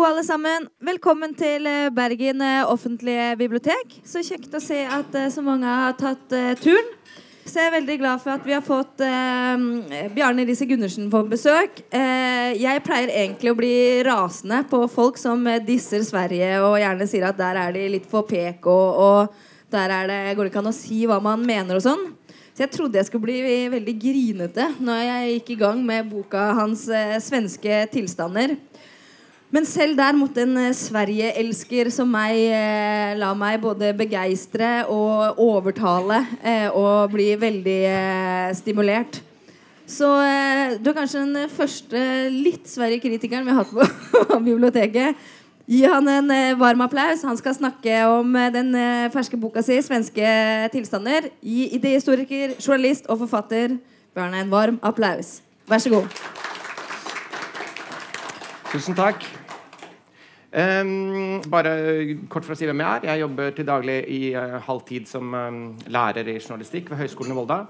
Hallo, alle sammen. Velkommen til eh, Bergen eh, offentlige bibliotek. Så kjekt å se at eh, så mange har tatt turen. Så jeg er veldig glad for at vi har fått eh, Bjarne Riise Gundersen på besøk. Eh, jeg pleier egentlig å bli rasende på folk som disser Sverige og gjerne sier at der er de litt for pek, og, og der er det, går det ikke an å si hva man mener og sånn. Så jeg trodde jeg skulle bli veldig grinete når jeg gikk i gang med boka hans 'Svenske tilstander'. Men selv der måtte en eh, Sverige-elsker som meg eh, la meg både begeistre og overtale eh, og bli veldig stimulert. Så du er kanskje den første litt Sverige-kritikeren vi har hatt på biblioteket. Gi han en varm applaus. Han skal snakke om den ferske boka si 'Svenske tilstander'. Gi idehistoriker, journalist og forfatter Bjørn en varm applaus. Vær så god. Tusen takk. Um, bare kort for å si hvem jeg er. Jeg jobber til daglig i uh, halv tid som um, lærer i journalistikk ved Høgskolen i Volda.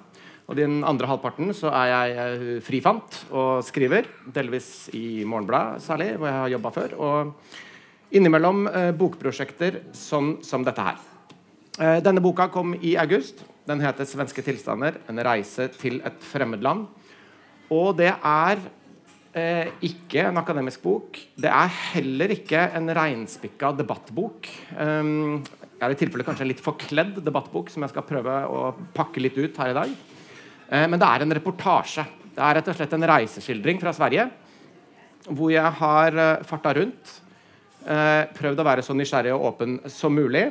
Og den andre halvparten så er jeg uh, frifant og skriver. Delvis i Morgenbladet særlig, hvor jeg har jobba før. Og innimellom uh, bokprosjekter sånn som dette her. denne boka kom i august. Den heter 'Svenske tilstander en reise til et fremmedland'. Og det er eh, ikke en akademisk bok. Det er heller ikke en reinspikka debattbok. Um, jeg er i tilfelle kanskje en litt forkledd debattbok som jeg skal prøve å pakke litt ut her i dag. Eh, men det er en reportasje. Det er rett og slett en reiseskildring fra Sverige hvor jeg har uh, farta rundt. Eh, prøvd å være så nysgjerrig og åpen som mulig.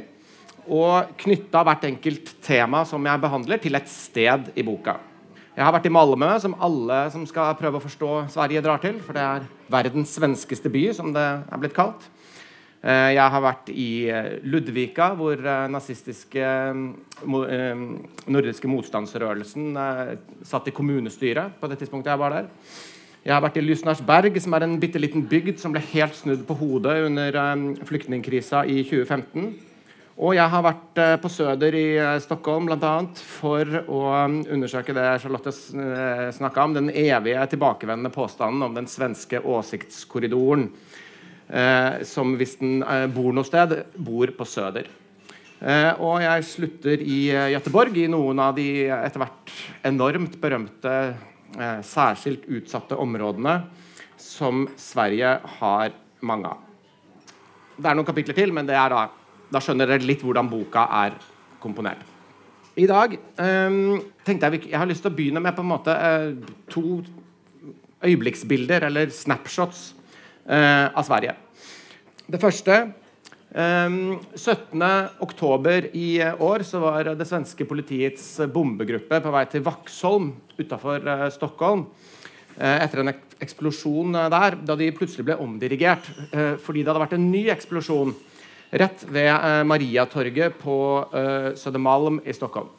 Og knytta hvert enkelt tema som jeg behandler, til et sted i boka. Jeg har vært i Malmö, som alle som skal prøve å forstå Sverige, drar til. For det er verdens svenskeste by, som det er blitt kalt. Eh, jeg har vært i eh, Ludvika, hvor eh, nazistiske nordiske motstandsrørelsen satt i kommunestyret på det tidspunktet jeg var der. Jeg har vært i Lysnarsberg, som er en bitte liten bygd som ble helt snudd på hodet under flyktningkrisa i 2015. Og jeg har vært eh, på Søder i eh, Stockholm bl.a. for å um, undersøke det Charlotte eh, snakka om, den evige tilbakevendende påstanden om den svenske åsiktskorridoren, som hvis den bor noe sted, bor på Søder. Og jeg slutter i Gøteborg, i noen av de etter hvert enormt berømte, særskilt utsatte områdene som Sverige har mange av. Det er noen kapitler til, men det er da da skjønner dere litt hvordan boka er komponert. I dag um, tenkte jeg Jeg har lyst til å begynne med på en måte uh, to øyeblikksbilder, eller snapshots, uh, av Sverige. Det første um, 17.10. i år så var det svenske politiets bombegruppe på vei til Vaxholm utafor uh, Stockholm etter en eksplosjon der, da de plutselig ble omdirigert fordi det hadde vært en ny eksplosjon rett ved eh, Mariatorget på eh, Södermalm i Stockholm.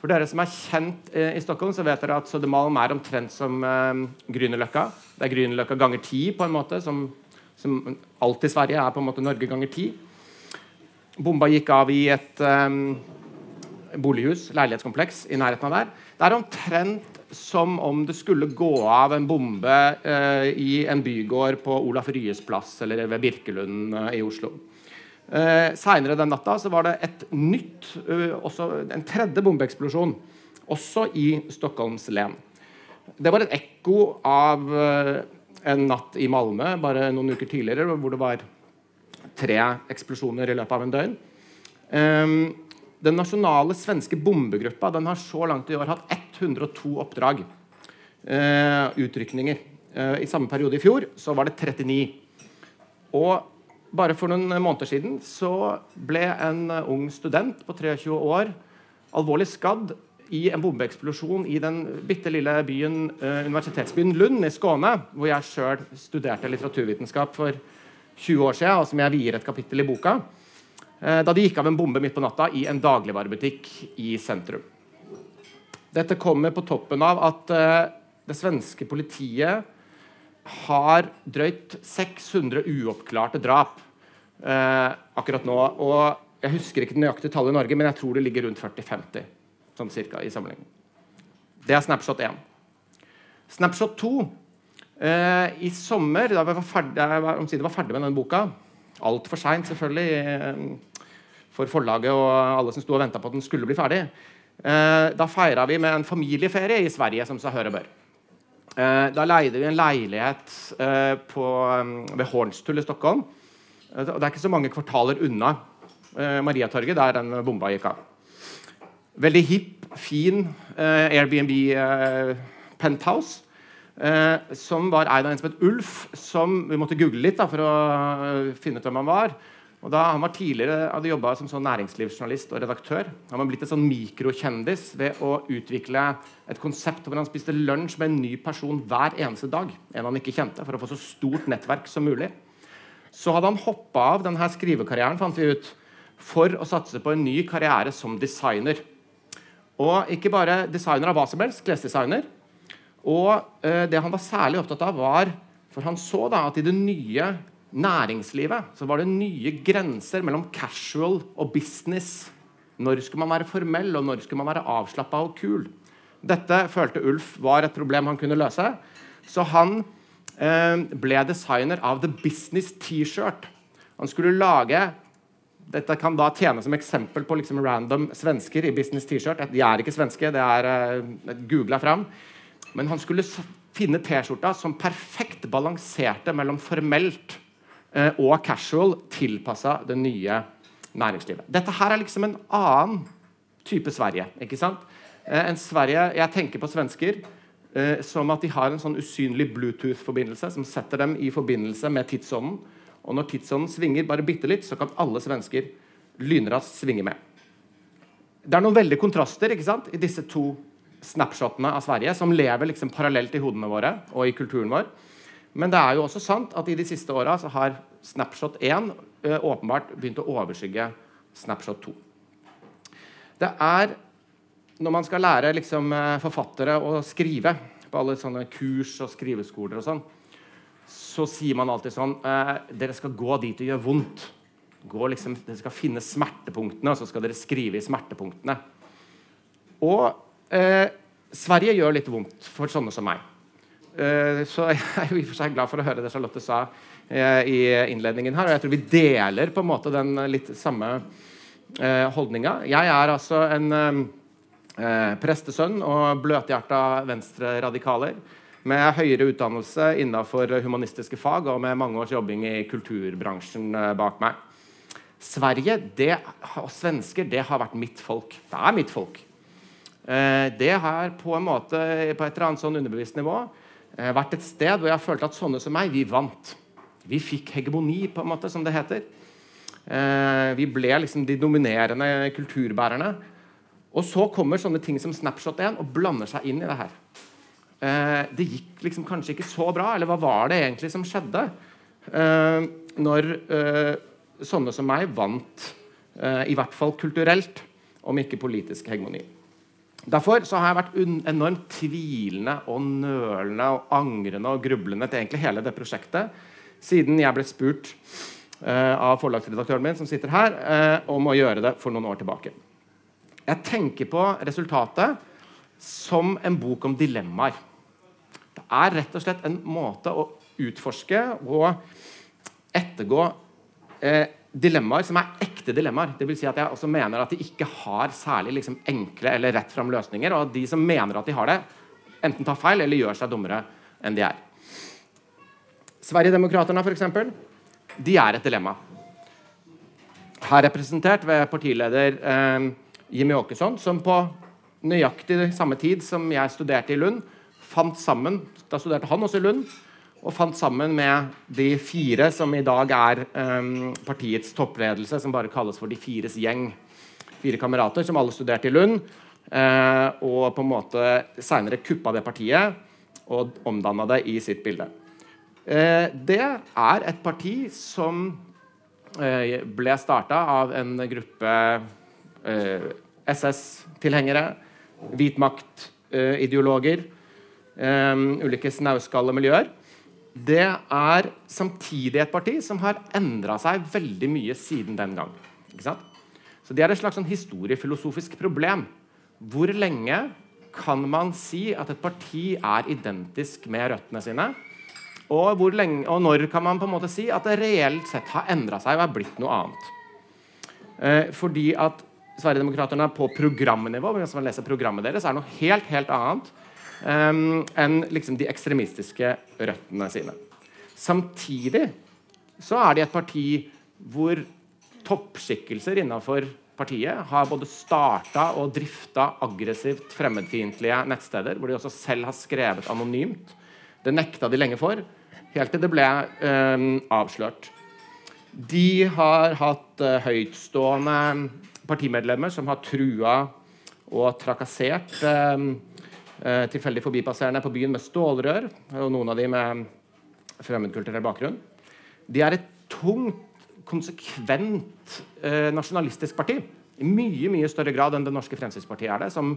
For dere som er kjent eh, i Stockholm, så vet dere at Södermalm er omtrent som eh, Grünerløkka. Det er Grünerløkka ganger ti, på en måte, som, som alt i Sverige er på en måte Norge ganger ti. Bomba gikk av i et eh, bolighus, leilighetskompleks, i nærheten av der. Det er omtrent som om det skulle gå av en bombe uh, i en bygård på Olaf Ryes plass eller ved Birkelund uh, i Oslo. Eh, Seinere den natta så var det et nytt, uh, også, en tredje bombeeksplosjon, også i Stockholms len. Det var et ekko av uh, en natt i Malmö bare noen uker tidligere, hvor det var tre eksplosjoner i løpet av en døgn. Um, den nasjonale svenske bombegruppa den har så langt i år hatt 102 oppdrag. Uh, utrykninger. Uh, I samme periode i fjor så var det 39. Og bare for noen måneder siden så ble en ung student på 23 år alvorlig skadd i en bombeeksplosjon i den bitte lille byen, eh, universitetsbyen Lund i Skåne, hvor jeg sjøl studerte litteraturvitenskap for 20 år siden, og som jeg vier et kapittel i boka. eh, da de gikk av en bombe midt på natta i en dagligvarebutikk i sentrum. Dette kommer på toppen av at eh, det svenske politiet har drøyt 600 uoppklarte drap eh, akkurat nå. Og jeg husker ikke det nøyaktige tallet i Norge, men jeg tror det ligger rundt 40-50 sånn cirka, i samlingen. Det er snapshot 1. Snapshot 2 Eh, I sommer, da vi var ferdig, jeg var, omsider var ferdig med denne boka Altfor seint, selvfølgelig, eh, for forlaget og alle som sto og venta på at den skulle bli ferdig. Eh, da feira vi med en familieferie i Sverige, som seg hør bør. Eh, da leide vi en leilighet eh, på, mm, ved Hornstull i Stockholm. Eh, det er ikke så mange kvartaler unna Mariatorget, der den bomba gikk av. Veldig hipp, fin Airbnb-penthouse. Som var eid av en som het Ulf, som vi måtte google litt da, for å finne ut hvem han var. Og da Han var tidligere hadde jobba som sånn næringslivsjournalist og redaktør. Han var blitt en sånn mikrokjendis ved å utvikle et konsept hvor han spiste lunsj med en ny person hver eneste dag. En han ikke kjente, for å få så stort nettverk som mulig. Så hadde han hoppa av denne skrivekarrieren fant vi ut, for å satse på en ny karriere som designer. Og ikke bare designer av hva som helst, klesdesigner. Og eh, det han var særlig opptatt av, var For han så da at i det nye næringslivet så var det nye grenser mellom casual og business. Når skulle man være formell, og når skulle man være avslappa og kul? Dette følte Ulf var et problem han kunne løse. Så han eh, ble designer av The Business T-shirt. Han skulle lage dette kan da tjene som eksempel på liksom random svensker i business T-shirt. De er ikke svenske, det er eh, googla fram. Men han skulle finne T-skjorta som perfekt balanserte mellom formelt og casual, tilpassa det nye næringslivet. Dette her er liksom en annen type Sverige. ikke sant? Uh, en Sverige, Jeg tenker på svensker som at de har en sånn usynlig Bluetooth-forbindelse som setter dem i forbindelse med tidsånden. Og når tidsånden svinger bare bitte litt, så kan alle svensker lynraskt svinge med. Det er noen veldige kontraster ikke sant, i disse to snapshotene av Sverige, som lever liksom parallelt i hodene våre og i kulturen vår. Men det er jo også sant at i de siste åra har Snapshot 1 åpenbart begynt å overskygge Snapshot 2. Det er når man skal lære liksom, forfattere å skrive på alle sånne kurs og skriveskoler og sånn, så sier man alltid sånn eh, Dere skal gå dit det gjør vondt. Liksom, dere skal finne smertepunktene, og så skal dere skrive i smertepunktene. Og eh, Sverige gjør litt vondt for sånne som meg. Eh, så jeg er jo i og for seg glad for å høre det Charlotte sa eh, i innledningen her. Og jeg tror vi deler på en måte den litt samme eh, holdninga. Jeg er altså en eh, prestesønn og bløthjerta venstreradikaler med høyere utdannelse innenfor humanistiske fag og med mange års jobbing i kulturbransjen eh, bak meg. Sverige det, og svensker det har vært mitt folk. Det er mitt folk. Eh, det har på en måte, på et eller annet sånn underbevisst nivå eh, vært et sted hvor jeg følte at sånne som meg, vi vant. Vi fikk hegemoni, på en måte, som det heter. Vi ble liksom de dominerende kulturbærerne. Og så kommer sånne ting som Snapshot 1 og blander seg inn i det her. Eh, det gikk liksom kanskje ikke så bra, eller hva var det egentlig som skjedde? Eh, når eh, sånne som meg vant, eh, i hvert fall kulturelt, om ikke politisk hegemoni. Derfor har jeg vært enormt tvilende og nølende og angrende og grublende til egentlig hele det prosjektet siden jeg ble spurt uh, av forlagsredaktøren min som sitter her, uh, om å gjøre det for noen år tilbake. Jeg tenker på resultatet som en bok om dilemmaer Det er rett og slett en måte å utforske og ettergå uh, dilemmaer som er ekte dilemmaer. Det vil si at jeg også mener at de ikke har særlig liksom, enkle eller rett fram løsninger. Og at de som mener at de har det, enten tar feil eller gjør seg dummere enn de er. Sverigedemokraterna, f.eks., de er et dilemma. Her representert ved partileder eh, Jimmy Åkesson, som på nøyaktig samme tid som jeg studerte i Lund, fant sammen Da studerte han også i Lund. Og fant sammen med de fire som i dag er um, partiets toppledelse, som bare kalles for De fires gjeng. Fire kamerater som alle studerte i Lund. Uh, og på en måte seinere kuppa det partiet og omdanna det i sitt bilde. Uh, det er et parti som uh, ble starta av en gruppe SS-tilhengere, hvitmaktideologer um, ulike snauskalle miljøer, det er samtidig et parti som har endra seg veldig mye siden den gang. Så Det er et slags sånn historiefilosofisk problem. Hvor lenge kan man si at et parti er identisk med røttene sine? Og, lenge, og når kan man på en måte si at det reelt sett har endra seg og er blitt noe annet? Eh, fordi at Sverigedemokraterna på programnivå hvis man leser programmet deres, er noe helt helt annet eh, enn liksom de ekstremistiske røttene sine. Samtidig så er de et parti hvor toppskikkelser innafor partiet har både starta og drifta aggressivt fremmedfiendtlige nettsteder, hvor de også selv har skrevet anonymt. Det nekta de lenge for, helt til det ble eh, avslørt. De har hatt eh, høytstående partimedlemmer som har trua og trakassert eh, eh tilfeldig forbipasserende på byen med stålrør, og noen av de med fremmedkulturell bakgrunn. De er et tungt konsekvent eh, nasjonalistisk parti. I mye mye større grad enn det norske Fremskrittspartiet er det. Som,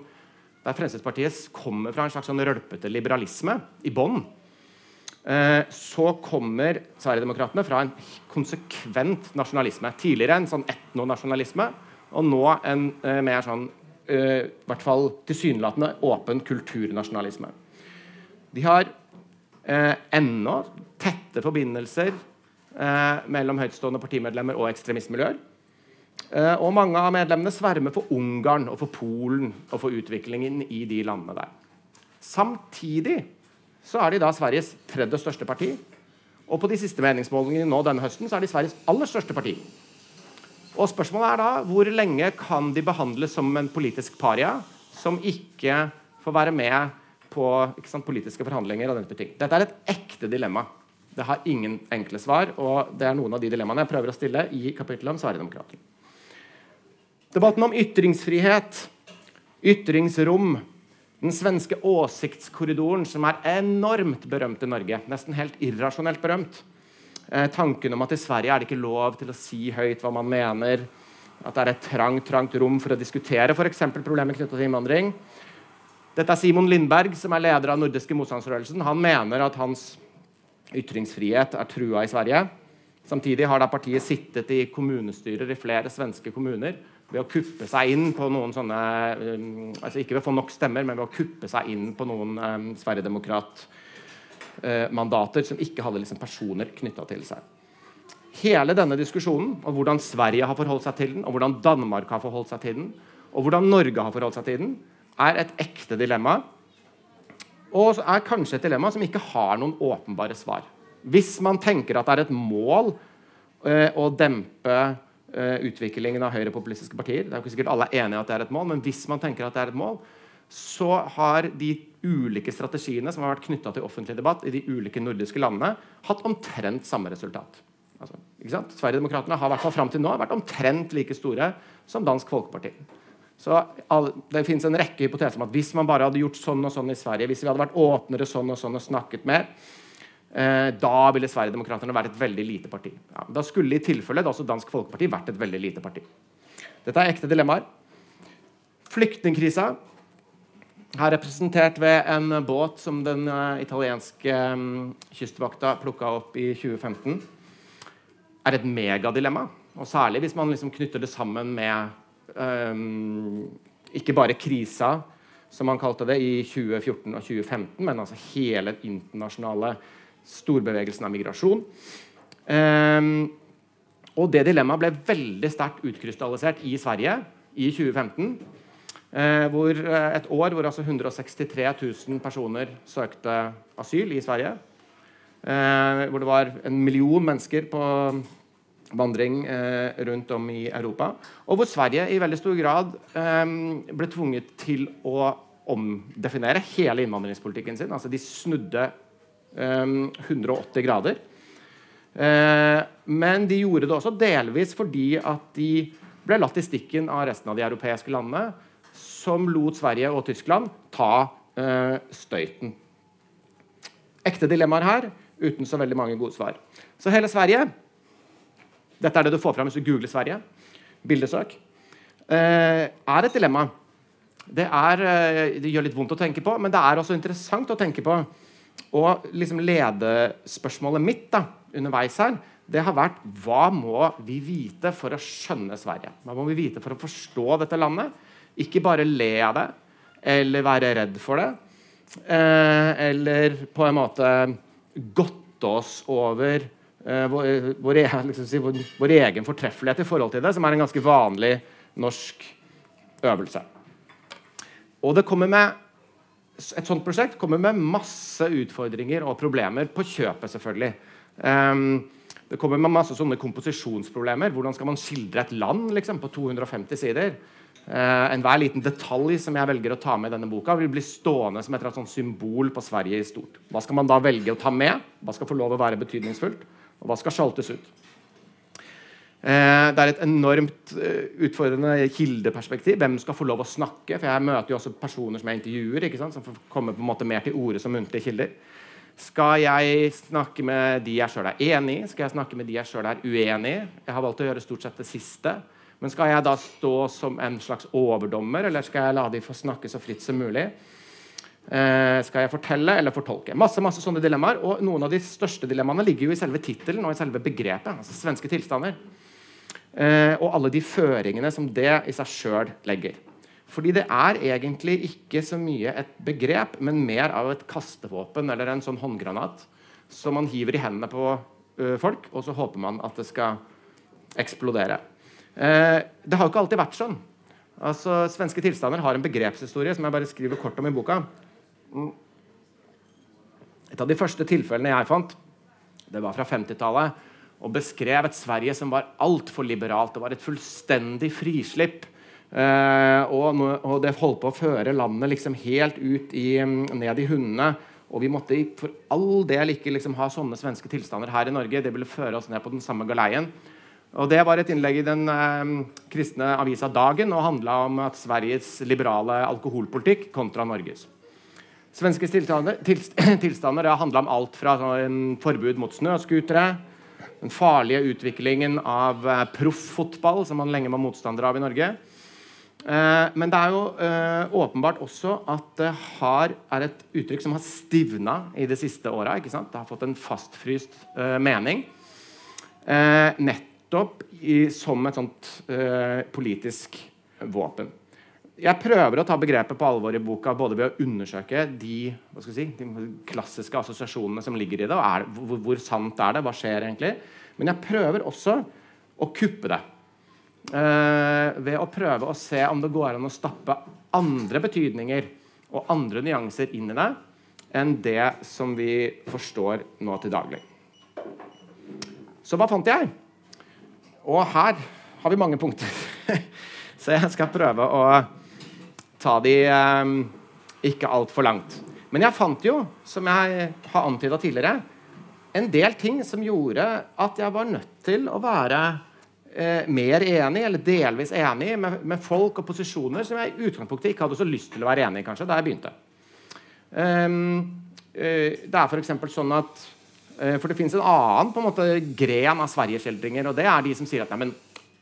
der Fremskrittspartiet kommer fra en slags sånn rølpete liberalisme i bånn. Eh, så kommer Sverigedemokraterna fra en konsekvent nasjonalisme. Tidligere en sånn etnonasjonalisme, og nå en eh, mer sånn eh, hvert fall tilsynelatende åpen kulturnasjonalisme. De har eh, ennå tette forbindelser eh, mellom høytstående partimedlemmer og ekstremistmiljøer. Eh, og mange av medlemmene svermer for Ungarn og for Polen og for utviklingen i de landene der. Samtidig så er de da Sveriges tredje største parti. Og på de siste meningsmålingene nå denne høsten så er de Sveriges aller største parti. Og spørsmålet er da hvor lenge kan de behandles som en politisk paria som ikke får være med på sant, politiske forhandlinger og den type ting. Dette er et ekte dilemma. Det har ingen enkle svar, og det er noen av de dilemmaene jeg prøver å stille i kapittelet om Sverigedemokrater. Debatten om ytringsfrihet, ytringsrom, den svenske åsiktskorridoren, som er enormt berømt i Norge, nesten helt irrasjonelt berømt. Eh, tanken om at i Sverige er det ikke lov til å si høyt hva man mener. At det er et trangt, trangt rom for å diskutere f.eks. problemer knyttet til innvandring. Dette er Simon Lindberg, som er leder av nordiske motstandsrørelsen. Han mener at hans ytringsfrihet er trua i Sverige. Samtidig har da partiet sittet i kommunestyrer i flere svenske kommuner ved å kuppe seg inn på noen sånne um, altså Ikke ved å få nok stemmer, men ved å kuppe seg inn på noen um, Sverigedemokrat-mandater uh, som ikke hadde liksom, personer knytta til seg. Hele denne diskusjonen om hvordan Sverige har forholdt seg til den, og hvordan Danmark har forholdt seg til den, og hvordan Norge har forholdt seg til den, er et ekte dilemma og er kanskje et dilemma som ikke har noen åpenbare svar. Hvis man tenker at det er et mål eh, å dempe eh, utviklingen av høyrepopulistiske partier Det er jo ikke sikkert alle er enige at det er et mål, men hvis man tenker at det er et mål, så har de ulike strategiene som har vært knytta til offentlig debatt i de ulike nordiske landene, hatt omtrent samme resultat. Altså, Sverigedemokraterna har i hvert fall fram til nå vært omtrent like store som Dansk Folkeparti. Så Det finnes en rekke hypoteser om at hvis man bare hadde gjort sånn og sånn i Sverige, hvis vi hadde vært åpnere sånn og sånn og snakket mer, eh, da ville Sverigedemokraterna vært et veldig lite parti. Ja, da skulle i tilfelle også Dansk Folkeparti vært et veldig lite parti. Dette er ekte dilemmaer. Flyktningkrisa, her representert ved en båt som den uh, italienske um, kystvakta plukka opp i 2015, er et megadilemma. Og særlig hvis man liksom knytter det sammen med um, ikke bare krisa, som man kalte det, i 2014 og 2015, men altså hele den internasjonale storbevegelsen av migrasjon. Um, og det dilemmaet ble veldig sterkt utkrystallisert i Sverige i 2015. Eh, hvor eh, et år hvor altså 163 000 personer søkte asyl i Sverige. Eh, hvor det var en million mennesker på vandring rundt om i Europa. Og hvor Sverige i veldig stor grad ble tvunget til å omdefinere hele innvandringspolitikken sin. Altså de snudde eh, 180 grader. Men de gjorde det også delvis fordi at de ble latt i stikken av resten av de europeiske landene, som lot Sverige og Tyskland ta eh, støyten. Ekte dilemmaer her, uten så veldig mange gode svar. Så hele Sverige dette er det du får fram hvis du googler Sverige. Bildesøk. Eh, er et dilemma. Det, er, eh, det gjør litt vondt å tenke på, men det er også interessant å tenke på. Og liksom ledespørsmålet mitt da, underveis her, det har vært hva må vi vite for å skjønne Sverige? Hva må vi vite for å forstå dette landet? Ikke bare le av det eller være redd for det. Eh, eller på en måte godte oss over uh, vår, vår, liksom si, vår, vår, egen fortreffelighet i forhold til det, som er en ganske vanlig norsk øvelse. Og det kommer med et sånt prosjekt kommer med masse utfordringer og problemer på kjøpet, selvfølgelig. Um, det kommer med masse sånne komposisjonsproblemer. Hvordan skal man skildre et land liksom, på 250 sider? Uh, Enhver liten detalj som jeg velger å ta med i denne boka, vil bli stående som et sånn symbol på Sverige i stort. Hva skal man da velge å ta med? Hva skal få lov å være betydningsfullt? Og hva skal sjaltes ut? Uh, det er et enormt uh, utfordrende kildeperspektiv. Hvem skal få lov å snakke? For jeg møter jo også personer som jeg intervjuer, som får komme på en måte mer til orde som muntlige kilder. Skal jeg snakke med de jeg sjøl er enig i? Skal jeg snakke med de jeg sjøl er uenig i? Jeg har valgt å gjøre stort sett det siste. Men skal jeg da stå som en slags overdommer, eller skal jeg la de få snakke så fritt som mulig? Eh, skal jeg fortelle eller fortolke? Masse masse sånne dilemmaer. Og noen av de største dilemmaene ligger jo i selve tittelen og i selve begrepet. altså svenske tilstander. Eh, og alle de føringene som det i seg sjøl legger. Fordi det er egentlig ikke så mye et begrep, men mer av et kastevåpen eller en sånn håndgranat som man hiver i hendene på ø, folk, og så håper man at det skal eksplodere. Eh, det har jo ikke alltid vært sånn. Altså, Svenske tilstander har en begrepshistorie som jeg bare skriver kort om i boka. Mm. Et av de første tilfellene jeg fant, det var fra 50-tallet, og beskrev et Sverige som var altfor liberalt. Det var et fullstendig frislipp Eh, og, og, det holdt på å føre landet liksom helt ut i, mm, ned i hundene. Og vi måtte for all del ikke liksom ha sånne svenske tilstander her i Norge. Det ville føre oss ned på den samme galeien. Og Det var et innlegg i den uh, kristne avisa Dagen og handla om at Sveriges liberale alkoholpolitikk kontra Norges. Svenske tilstander, tilstander handla om alt fra en forbud mot snøscootere, den farlige utviklingen av uh, profffotball, som man lenge var motstander av i Norge, Eh, men det er jo eh, åpenbart også at det har, er et uttrykk som har stivna i de siste åra. Det har fått en fastfryst eh, mening. Nettopp i, som et sånt eh, politisk våpen. Jeg prøver å ta begrepet på alvor i boka både ved å undersøke de, si, de klassiske assosiasjonene som ligger i det. er, hvor, hvor sant er det? Hva skjer egentlig? Men jeg prøver også å kuppe det. Eh, ved å prøve å se om det går an å stappe andre betydninger og andre nyanser inn i det enn det som vi forstår nå til daglig. Så hva fant jeg? Og her har vi mange punkter. Så jeg skal prøve å ta de eh, ikke altfor langt. Men jeg fant jo, som jeg har antyda tidligere, en del ting som gjorde at jeg var nødt til å være eh, mer enig, eller delvis enig, med, med, folk og posisjoner som jeg i utgangspunktet ikke hadde så lyst til å være enig i kanskje, da jeg begynte. Um, uh, det er f.eks. sånn at For det fins en annen på en måte, gren av Sverigeskildringer, og det er de som sier at nei,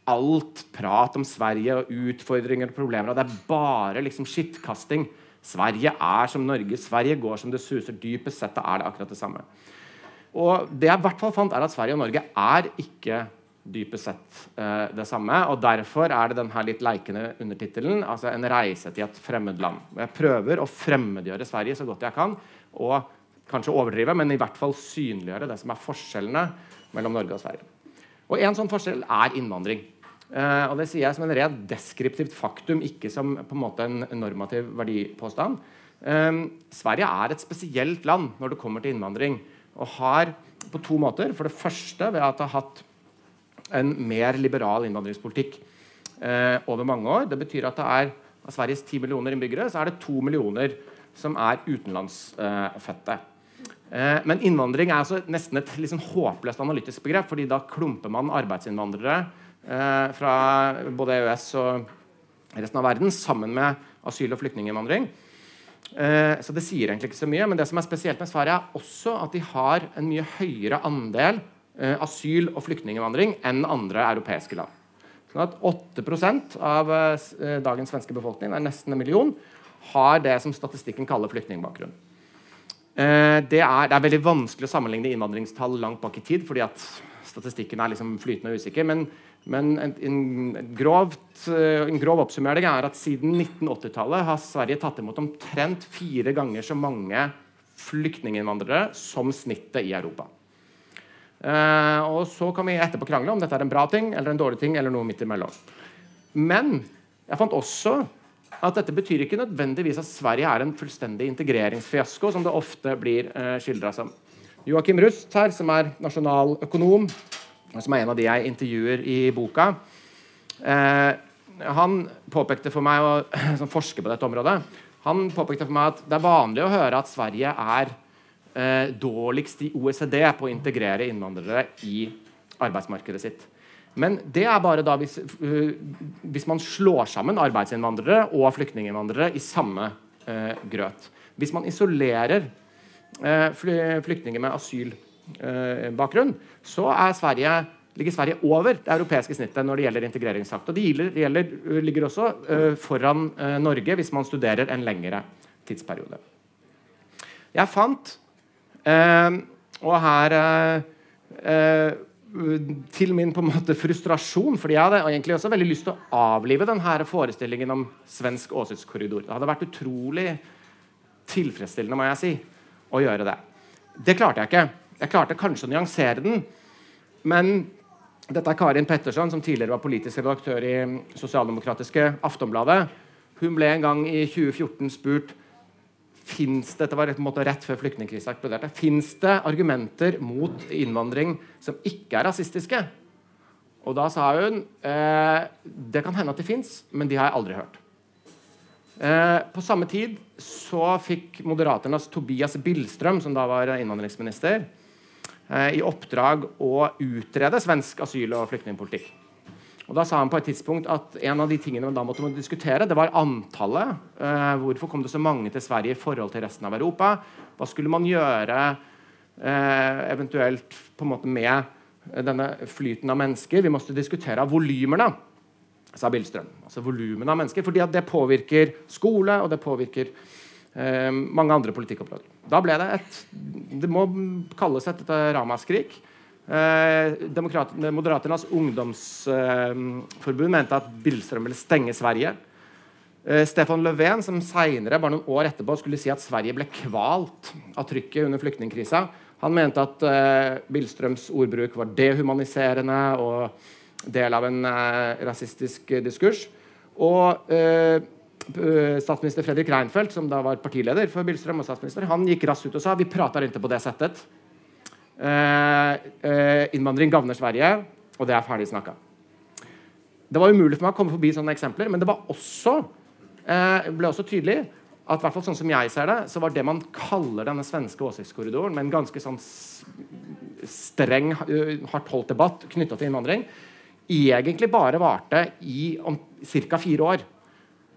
alt prat om Sverige og utfordringer og problemer, og det er bare liksom skittkasting. Sverige er som Norge, Sverige går som det suser. Dypest sett er det akkurat det samme. Og det jeg i hvert fall fant, er at Sverige og Norge er ikke dypest sett eh, det samme. og Derfor er det denne litt leikende undertittelen, altså 'En reise til et fremmed land'. Jeg prøver å fremmedgjøre Sverige så godt jeg kan, og kanskje overdrive, men i hvert fall synliggjøre det som er forskjellene mellom Norge og Sverige. Og En sånn forskjell er innvandring. Eh, og Det sier jeg som en rent deskriptivt faktum, ikke som på en måte en normativ verdipåstand. Eh, Sverige er et spesielt land når det kommer til innvandring, og har på to måter. For det første ved at det har hatt en mer liberal innvandringspolitikk eh, over mange år. Det betyr at det er av Sveriges 10 millioner innbyggere så er det 2 millioner som er utenlandsfødte. Eh, men innvandring er altså nesten et liksom håpløst analytisk begrep, fordi da klumper man arbeidsinnvandrere eh, fra både EØS og resten av verden sammen med asyl- og flyktninginnvandring. Eh, så det sier egentlig ikke så mye, men det som er spesielt med Sverige, er også at de har en mye høyere andel asyl- og flyktninginnvandring enn andre europeiske land. Sånn at 8 av dagens svenske befolkning, det er nesten en million, har det som statistikken kaller flyktningbakgrunn. Eh, det er, det er, veldig vanskelig å sammenligne innvandringstall langt bak i tid, fordi at statistikken er liksom flytende og usikker. Men, men en, en, grovt, en, grov oppsummering er at siden 1980-tallet har Sverige tatt imot omtrent fire ganger så mange flyktninginnvandrere som snittet i Europa. Eh, og så kan vi etterpå krangle om dette er en bra ting eller en dårlig ting eller noe midt imellom. Men jeg fant også at dette betyr ikke nødvendigvis at Sverige er en fullstendig integreringsfiasko, som det ofte blir eh, skildra som. Joakim Rust her, som er nasjonaløkonom, som er en av de jeg intervjuer i boka, eh, han påpekte for meg, og, som forsker på dette området, han påpekte for meg at det er vanlig å høre at Sverige er eh, dårligst i OECD på å integrere innvandrere i arbeidsmarkedet sitt. Men det er bare da hvis, uh, hvis man slår sammen arbeidsinnvandrere og flyktninginnvandrere i samme uh, grøt. Hvis man isolerer uh, flyktninger med asylbakgrunn, så Sverige, ligger Sverige over det europeiske snittet når det gjelder integreringsakt. Og det gjelder, gjelder, ligger også foran Norge hvis man studerer en lengre tidsperiode. Jeg fant og her til min på en måte frustrasjon, fordi jeg hadde egentlig også veldig lyst til å avlive denne forestillingen om svensk åsiktskorridor. Det hadde vært utrolig tilfredsstillende må jeg si, å gjøre det. Det klarte jeg ikke. Jeg klarte kanskje å nyansere den, men dette er Karin Petterson, som tidligere var politisk redaktør i sosialdemokratiske Aftonbladet. Hun ble en gang i 2014 spurt Fins det, dette var rett før eksploderte. Fins det argumenter mot innvandring som ikke er rasistiske? Og da sa hun eh, det kan hende at de fins, men de har jeg aldri hørt. Eh, på samme tid så fikk Moderaternas Tobias Billstrøm, som da var innvandringsminister, eh, i oppdrag å utrede svensk asyl- og flyktningpolitikk. Og Da sa han på et tidspunkt at en av de tingene man da måtte diskutere, det var antallet. Eh, hvorfor kom det så mange til Sverige i forhold til resten av Europa? Hva skulle man gjøre eh, eventuelt på en måte med denne flyten av mennesker? Vi måtte diskutere volymene, sa Billstrøm. Altså volumene av mennesker, fordi det påvirker skole, og det påvirker eh, mange andre politikkområder. Da ble det et Det må kalles et, et ramaskrik. Eh, Moderaternas ungdomsforbund eh, mente at Billstrøm ville stenge Sverige. Eh, Stefan Löfven, som senere, bare noen år etterpå skulle si at Sverige ble kvalt av trykket under flyktningkrisa, han mente at eh, Billstrøms ordbruk var dehumaniserende og del av en eh, rasistisk diskurs. Og eh, statsminister Fredrik Reinfeldt, som da var partileder for Billstrøm, og statsminister, han gikk raskt ut og sa vi prater ikke på det settet. Eh, eh, innvandring gagner Sverige, og det er ferdig snakka. Det var umulig for meg å komme forbi sånne eksempler, men det var også, eh, ble også tydelig at hvert fall sånn som jeg ser det, så var det man kaller denne svenske åsiktskorridoren, med en ganske sånn streng, hardt holdt debatt knytta til innvandring, egentlig bare varte i ca. fire år.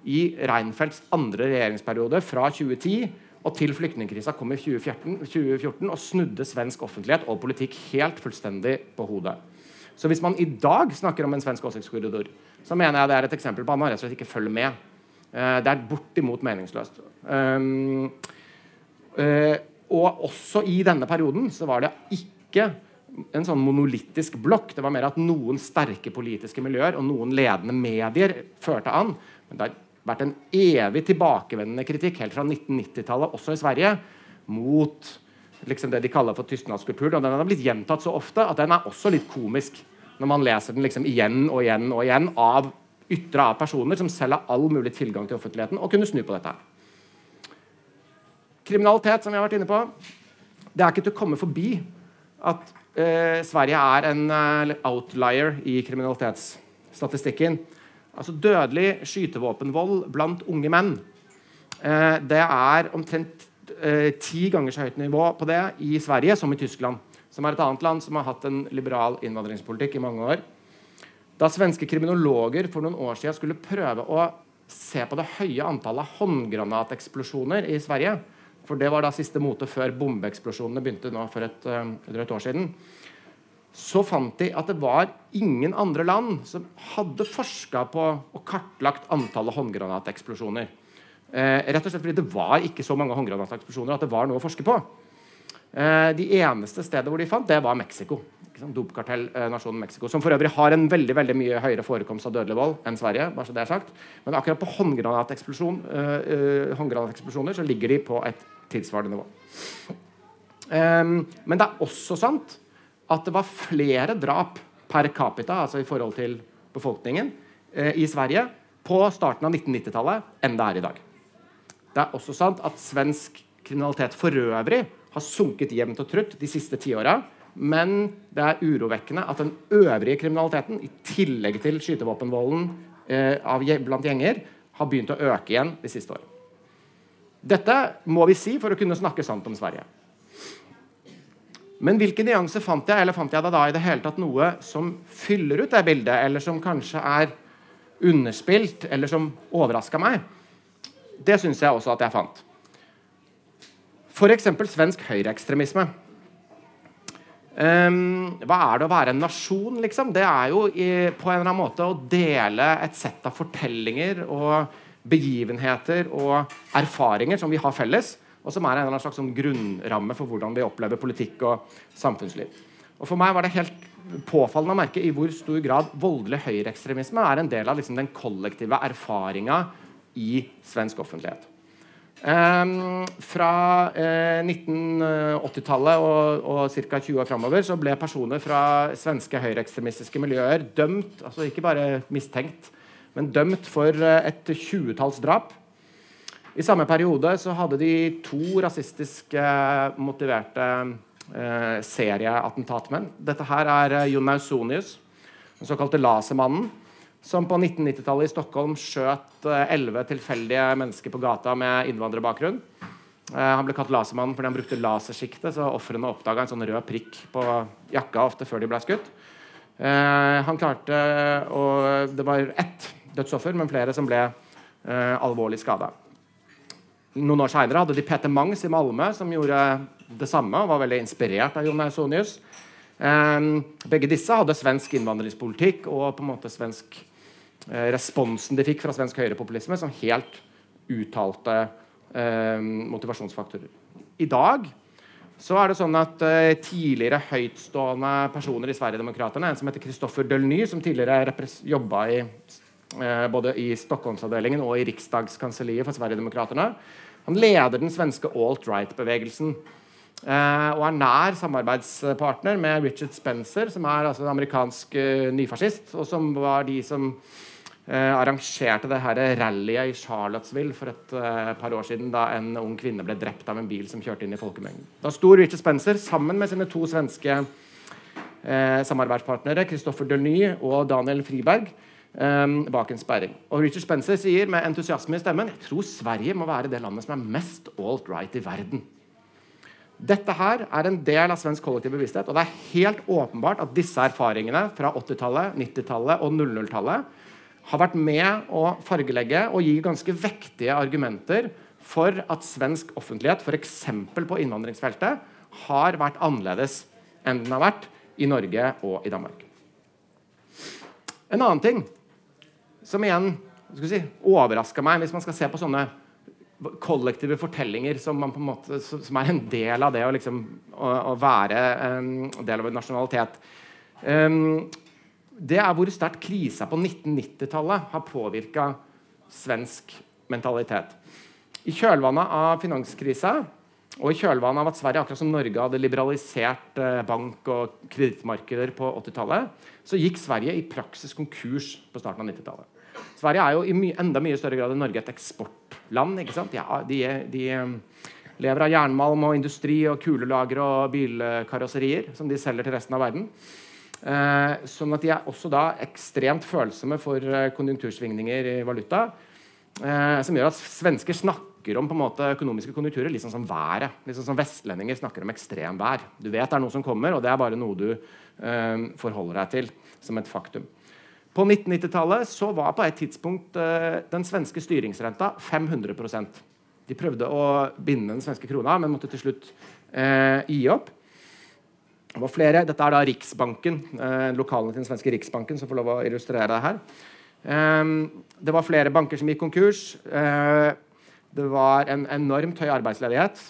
I Reinfeldts andre regjeringsperiode, fra 2010 og til flyktningkrisa kom i 2014, 2014 og snudde svensk offentlighet og politikk helt fullstendig på hodet. Så hvis man i dag snakker om en svensk åsiktskorridor, så mener jeg det er et eksempel på at man rett og slett ikke følger med. Uh, det er bortimot meningsløst. Um, uh, og også i denne perioden så var det ikke en sånn monolittisk blokk. Det var mer at noen sterke politiske miljøer og noen ledende medier førte an. Men det er vært en evig tilbakevendende kritikk helt fra 1990-tallet, også i Sverige, mot liksom det de kaller for tystnadskulturen. Og den har blitt gjentatt så ofte at den er også litt komisk når man leser den liksom igjen og igjen og igjen av ytre av personer som selv har all mulig tilgang til offentligheten og kunne snu på dette. Kriminalitet, som vi har vært inne på. Det er ikke til å komme forbi at eh, Sverige er en eh, outlier i kriminalitetsstatistikken. Altså dødelig skytevåpenvold blant unge menn. Eh, det er omtrent eh, ti ganger så høyt nivå på det i Sverige som i Tyskland. Som er et annet land som har hatt en liberal innvandringspolitikk i mange år. Da svenske kriminologer for noen år siden skulle prøve å se på det høye antallet håndgranateksplosjoner i Sverige, for det var da siste mote før bombeeksplosjonene begynte nå for et uh, drøyt år siden, så fant de at det var ingen andre land som hadde forska på og kartlagt antallet håndgranateksplosjoner. Eh, rett og slett fordi det var ikke så mange håndgranateksplosjoner at det var noe å forske på. Eh, de eneste stedet hvor de fant, det var Mexico. Dopkartellnasjonen Mexico. Som for øvrig har en veldig veldig mye høyere forekomst av dødelig vold enn Sverige. bare så det er sagt. Men akkurat på håndgranateksplosjon, eh, håndgranateksplosjoner så ligger de på et tilsvarende nivå. Um, men det er også sant at det var flere drap per capita, altså i forhold til befolkningen, eh, i Sverige på starten av 1990-tallet enn det er i dag. Det er også sant at svensk kriminalitet for øvrig har sunket jevnt og trutt de siste tiåra. Men det er urovekkende at den øvrige kriminaliteten, i tillegg til skytevåpenvolden eh, blant gjenger, har begynt å øke igjen de siste årene. Dette må vi si for å kunne snakke sant om Sverige. Men hvilke nyanser fant jeg eller fant jeg da i det hele tatt noe som fyller ut det bildet, eller som kanskje er underspilt, eller som overraska meg? Det syns jeg også at jeg fant. F.eks. svensk høyreekstremisme. Um, hva er det å være en nasjon, liksom? Det er jo i, på en eller annen måte å dele et sett av fortellinger og begivenheter og erfaringer som vi har felles, og som er en eller annen slags sånn grunnramme for hvordan vi opplever politikk og samfunnsliv. Og For meg var det helt påfallende å merke i hvor stor grad voldelig høyreekstremisme er en del av liksom, den kollektive erfaringa i svensk offentlighet. Um, fra eh, 1980-tallet og, og ca. 20 år framover så ble personer fra svenske høyreekstremistiske miljøer dømt, altså ikke bare mistenkt, men dømt for eh, et tjuetalls drap. I samme periode så hadde de to rasistisk eh, motiverte eh, serieattentatmenn. Dette her er eh, Jon Ausonius, den såkalte Lasermannen som på 1990-tallet i Stockholm skjøt eh, elleve tilfeldige mennesker på gata med innvandrerbakgrunn. Eh, han ble kalt lasermannen fordi han brukte lasersjiktet, så ofrene oppdaga en sånn rød prikk på jakka ofte før de ble skutt. Eh, han klarte å Det var ett dødsoffer, men flere som ble alvorlig skada. Noen år seinere hadde de Peter Mangs i Malmö, som gjorde det samme og var veldig inspirert av Jon Ausonius. begge disse hadde svensk innvandringspolitikk og på en måte svensk Eh, responsen de fikk fra svensk høyrepopulisme som helt uttalte eh, motivasjonsfaktorer. I dag så er det sånn at eh, tidligere høytstående personer i Sverigedemokraterna, en som heter Kristoffer Dølny, som tidligere jobba i, eh, både i Stockholmsavdelingen og i Riksdagskanselliet for Sverigedemokraterna, han leder den svenske alt-right-bevegelsen. Eh, og er nær samarbeidspartner med Richard Spencer, som er altså en amerikansk eh, nyfascist, og som var de som eh, arrangerte det her rallyet i Charlottesville for et par år siden da en ung kvinne ble drept av en bil som kjørte inn i folkemengden. Da sto Richard Spencer sammen med sine to svenske samarbeidspartnere Christoffer Delny og Daniel Friberg eh, bak en sperring. Og Richard Spencer sier med entusiasme i stemmen jeg tror Sverige må være det landet som er mest alt-right i verden. Dette her er en del av svensk kollektiv bevissthet, og det er helt åpenbart at disse erfaringene fra 80-tallet, 90-tallet og 00-tallet har vært med å fargelegge og gi ganske vektige argumenter for at svensk offentlighet, f.eks. på innvandringsfeltet, har vært annerledes enn den har vært i Norge og i Danmark. En annen ting som igjen si, overraska meg, hvis man skal se på sånne kollektive fortellinger som, måte, som er en del av det å, liksom, å, å være en del av en nasjonalitet. Um, det er hvor sterkt krisa på 1990-tallet har påvirka svensk mentalitet. I kjølvannet av finanskrisa og i kjølvannet av at Sverige akkurat som Norge hadde liberalisert eh, bank- og kredittmarkeder på 80-tallet, så gikk Sverige i praksis konkurs på starten av 90-tallet. Sverige er jo i my enda mye større grad enn Norge et eksportland. ikke sant? Ja, de, de, eh, lever av jernmalm og industri og kulelagre og bilkarosserier som de selger til resten av verden. Eh, sånn at de er også da ekstremt følsomme for eh, konjunktursvingninger i valuta. Eh, som gjør at svensker snakker om på en måte økonomiske konjunkturer sånn som været. Sånn som vestlendinger snakker om ekstremvær. Du vet det er noe som kommer, og det er bare noe du eh, forholder deg til som et faktum. På 1990-tallet så var på et tidspunkt eh, den svenske styringsrenta 500% De prøvde å binde den svenske krona, men måtte til slutt eh, gi opp. Det var flere, Dette er da Riksbanken, eh, lokalene til den svenske Riksbanken, som får lov å illustrere det her. Eh, det var flere banker som gikk konkurs. Eh, det var en enormt høy arbeidsledighet.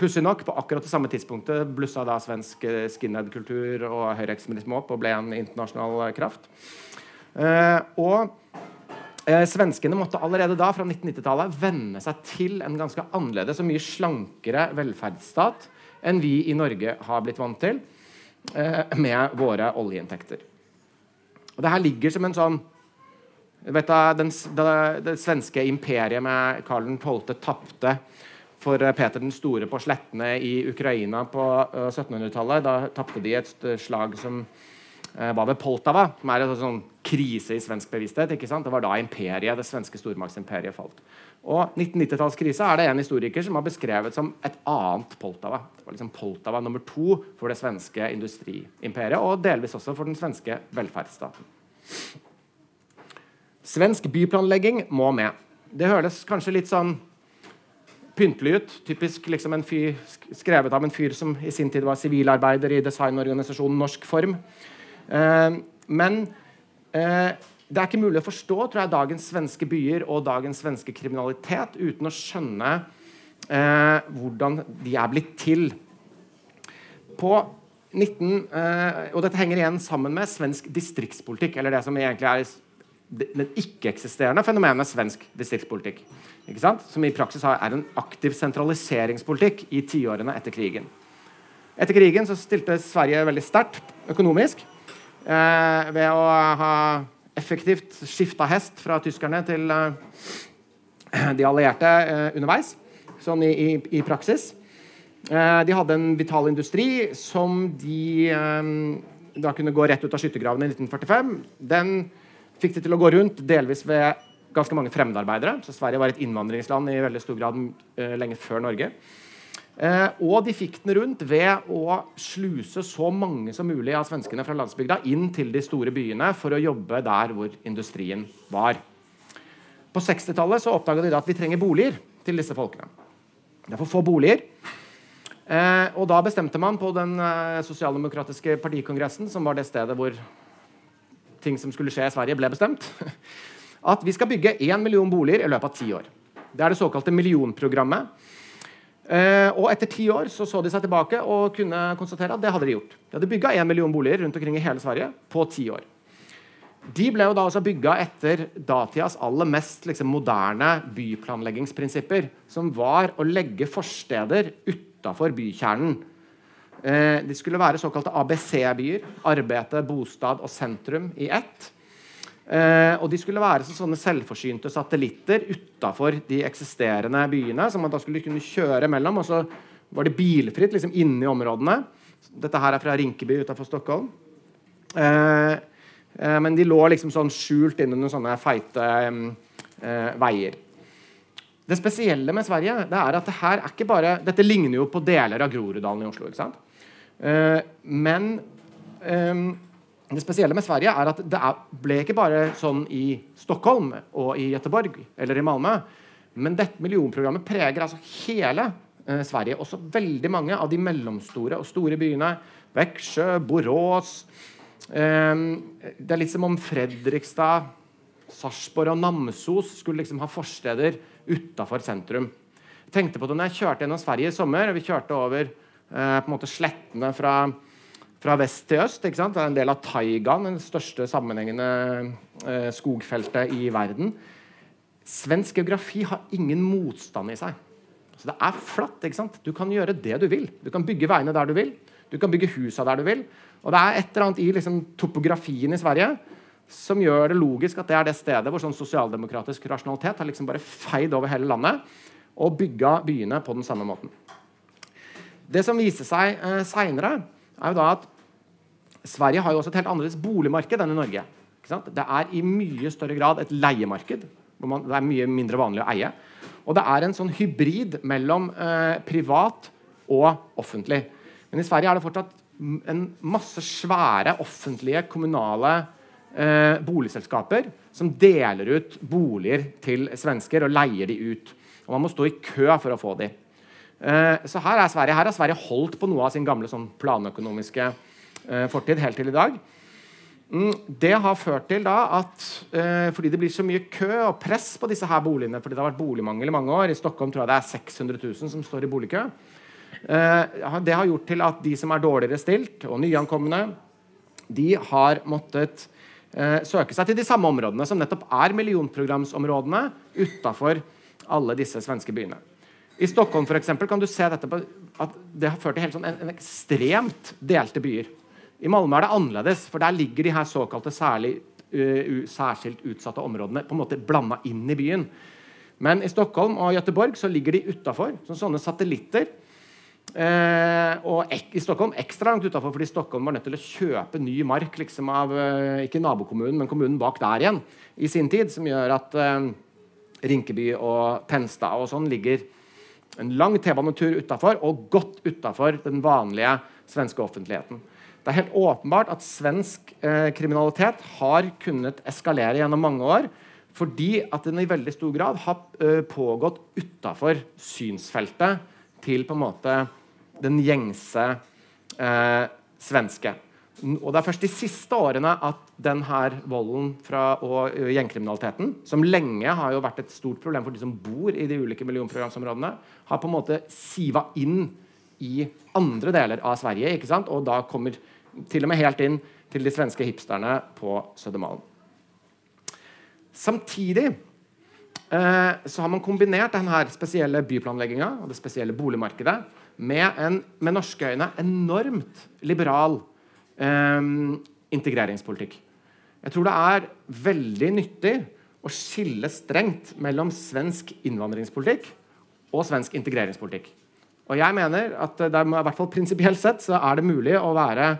Pussig nok, på akkurat det samme tidspunktet blussa da svensk eh, skinhead-kultur og høyreekstremisme opp og ble en internasjonal eh, kraft. Eh, og Eh, svenskene måtte allerede da fra 1990-tallet venne seg til en ganske annerledes og mye slankere velferdsstat enn vi i Norge har blitt vant til. eh, med våre oljeinntekter. Og det her ligger som en sånn vet du, den, det, det, svenske imperiet med Karl 12. tapte for Peter den store på slettene i Ukraina på 1700-tallet. Da tapte de et slag som var ved Poltava, som er en sånn krise i svensk bevissthet. ikke sant? Det var da imperiet, det svenske stormaktsimperiet falt. Og 1990-tallskrisa er det en historiker som har beskrevet som et annet Poltava. Det var liksom Poltava nummer to for det svenske industriimperiet, og delvis også for den svenske velferdsstaten. Svensk byplanlegging må med. Det høres kanskje litt sånn pyntelig ut. Typisk liksom en fyr, skrevet av en fyr som i sin tid var sivilarbeider i designorganisasjonen Norsk Form. Eh, men eh, det er ikke mulig å forstå tror jeg, dagens svenske byer og dagens svenske kriminalitet uten å skjønne eh, hvordan de er blitt til. På 19, eh, og dette henger igjen sammen med svensk distriktspolitikk, eller det som egentlig er det ikke-eksisterende fenomenet svensk distriktspolitikk. Som i praksis er en aktiv sentraliseringspolitikk i tiårene etter krigen. Etter krigen så stilte Sverige veldig sterkt økonomisk ved å ha effektivt skifta hest fra tyskerne til uh, de allierte uh, underveis, sånn i, i, i praksis. De hadde en vital industri som de da kunne gå rett ut av skyttergravene i 1945. Den fikk de til å gå rundt, delvis ved ganske mange fremmedarbeidere. Så Sverige var et innvandringsland i veldig stor grad lenge før Norge. Eh, og de fikk den rundt ved å sluse så mange som mulig av svenskene fra landsbygda inn til de store byene for å jobbe der hvor industrien var. På 60-tallet oppdaga de at vi trenger boliger til disse folkene. Det er for få boliger. Eh, og da bestemte man på den eh, sosialdemokratiske partikongressen, som var det stedet hvor ting som skulle skje i Sverige, ble bestemt, at vi skal bygge én million boliger i løpet av ti år. Det er det såkalte millionprogrammet Eh, og etter ti år så, så de seg tilbake og kunne konstatere at det hadde de gjort. De hadde bygga én million boliger rundt omkring i hele Sverige på ti år. De ble jo da også bygga etter datidas aller mest liksom, moderne byplanleggingsprinsipper, som var å legge forsteder utafor bykjernen. Eh, de skulle være såkalte ABC-byer. Arbeide, bostad og sentrum i ett. Eh, og de skulle være sånne selvforsynte satellitter utafor de eksisterende byene. som man da skulle kunne kjøre mellom, og så var det bilfritt liksom inni områdene. Dette her er fra Rinkeby utafor Stockholm. Eh, eh, men de lå liksom sånn skjult innunder sånne feite eh, veier. Det spesielle med Sverige det er at det her er ikke bare, dette ligner jo på deler av Groruddalen i Oslo. ikke sant? Eh, men eh, det spesielle med Sverige er at det ble ikke bare sånn i Stockholm og i Göteborg eller i Malmö. Men dette millionprogrammet preger altså hele eh, Sverige. Også veldig mange av de mellomstore og store byene. Växjö, Borås eh, Det er litt som om Fredrikstad, Sarpsborg og Namsos skulle liksom ha forsteder utafor sentrum. Jeg tenkte på det når jeg kjørte gjennom Sverige i sommer. og Vi kjørte over eh, på en måte slettene fra fra vest til øst. Det er en del av taigaen, den største sammenhengende eh, skogfeltet i verden. Svensk geografi har ingen motstand i seg. Så Det er flatt. ikke sant? Du kan gjøre det du vil. Du kan bygge veiene der du vil. Du kan bygge husa der du vil. Og det er et eller annet i liksom, topografien i Sverige som gjør det logisk at det er det stedet hvor sånn sosialdemokratisk rasjonalitet har liksom bare feid over hele landet og bygga byene på den samme måten. Det som viser seg eh, seinere, er jo da at Sverige har jo også et helt annerledes boligmarked enn i Norge. Det er i mye større grad et leiemarked, hvor man, det er mye mindre vanlig å eie. Og det er en sånn hybrid mellom eh, privat og offentlig. Men i Sverige er det fortsatt en masse svære offentlige, kommunale eh, boligselskaper som deler ut boliger til svensker og leier de ut. Og man må stå i kø for å få de. Eh, så her, Sverige, her har Sverige holdt på noe av sin gamle sånn planøkonomiske eh, fortid helt til i dag. Mm, det har ført til da at eh, fordi det blir så mye kø og press på disse her boligene fordi det har vært boligmangel i mange år I Stockholm tror jeg det er 600 000 som står i boligkø. det har gjort til at de som er dårligere stilt, og nyankomne, de har måttet søke seg til de samme områdene som nettopp er millionprogramsområdene utafor alle disse svenske byene. I Stockholm for eksempel, kan du se dette på, at det har ført til helt sånn en, en ekstremt delte byer. I Malmö er det annerledes, for der ligger de her såkalte særlig, uh, særskilt utsatte områdene på en måte blanda inn i byen. Men i Stockholm og Göteborg så ligger de utafor, som sånne satellitter. Eh, og ek, i Stockholm ekstra langt utafor, fordi Stockholm var nødt til å kjøpe ny mark liksom av eh, ikke nabokommunen, men kommunen bak der igjen i sin tid, som gjør at Rinkeby og Tenstad og sånn ligger en lang T-banetur utafor, og godt utafor den vanlige svenske offentligheten. Det er helt åpenbart at svensk eh, kriminalitet har kunnet eskalere gjennom mange år fordi at den i veldig stor grad har eh, pågått utafor synsfeltet til på en måte den gjengse eh, svenske. Og Det er først de siste årene at denne volden fra, og gjengkriminaliteten, som lenge har jo vært et stort problem for de som bor i de ulike millionprogramsområdene, har på en måte siva inn i andre deler av Sverige. ikke sant? Og da kommer til og med helt inn til de svenske hipsterne på Sødermalm. Samtidig eh, så har man kombinert denne spesielle byplanlegginga og det spesielle boligmarkedet med en med norske øyne enormt liberal integreringspolitikk. Jeg tror det er veldig nyttig å skille strengt mellom svensk innvandringspolitikk og svensk integreringspolitikk. Og jeg mener at det i hvert fall prinsipielt sett så er det mulig å være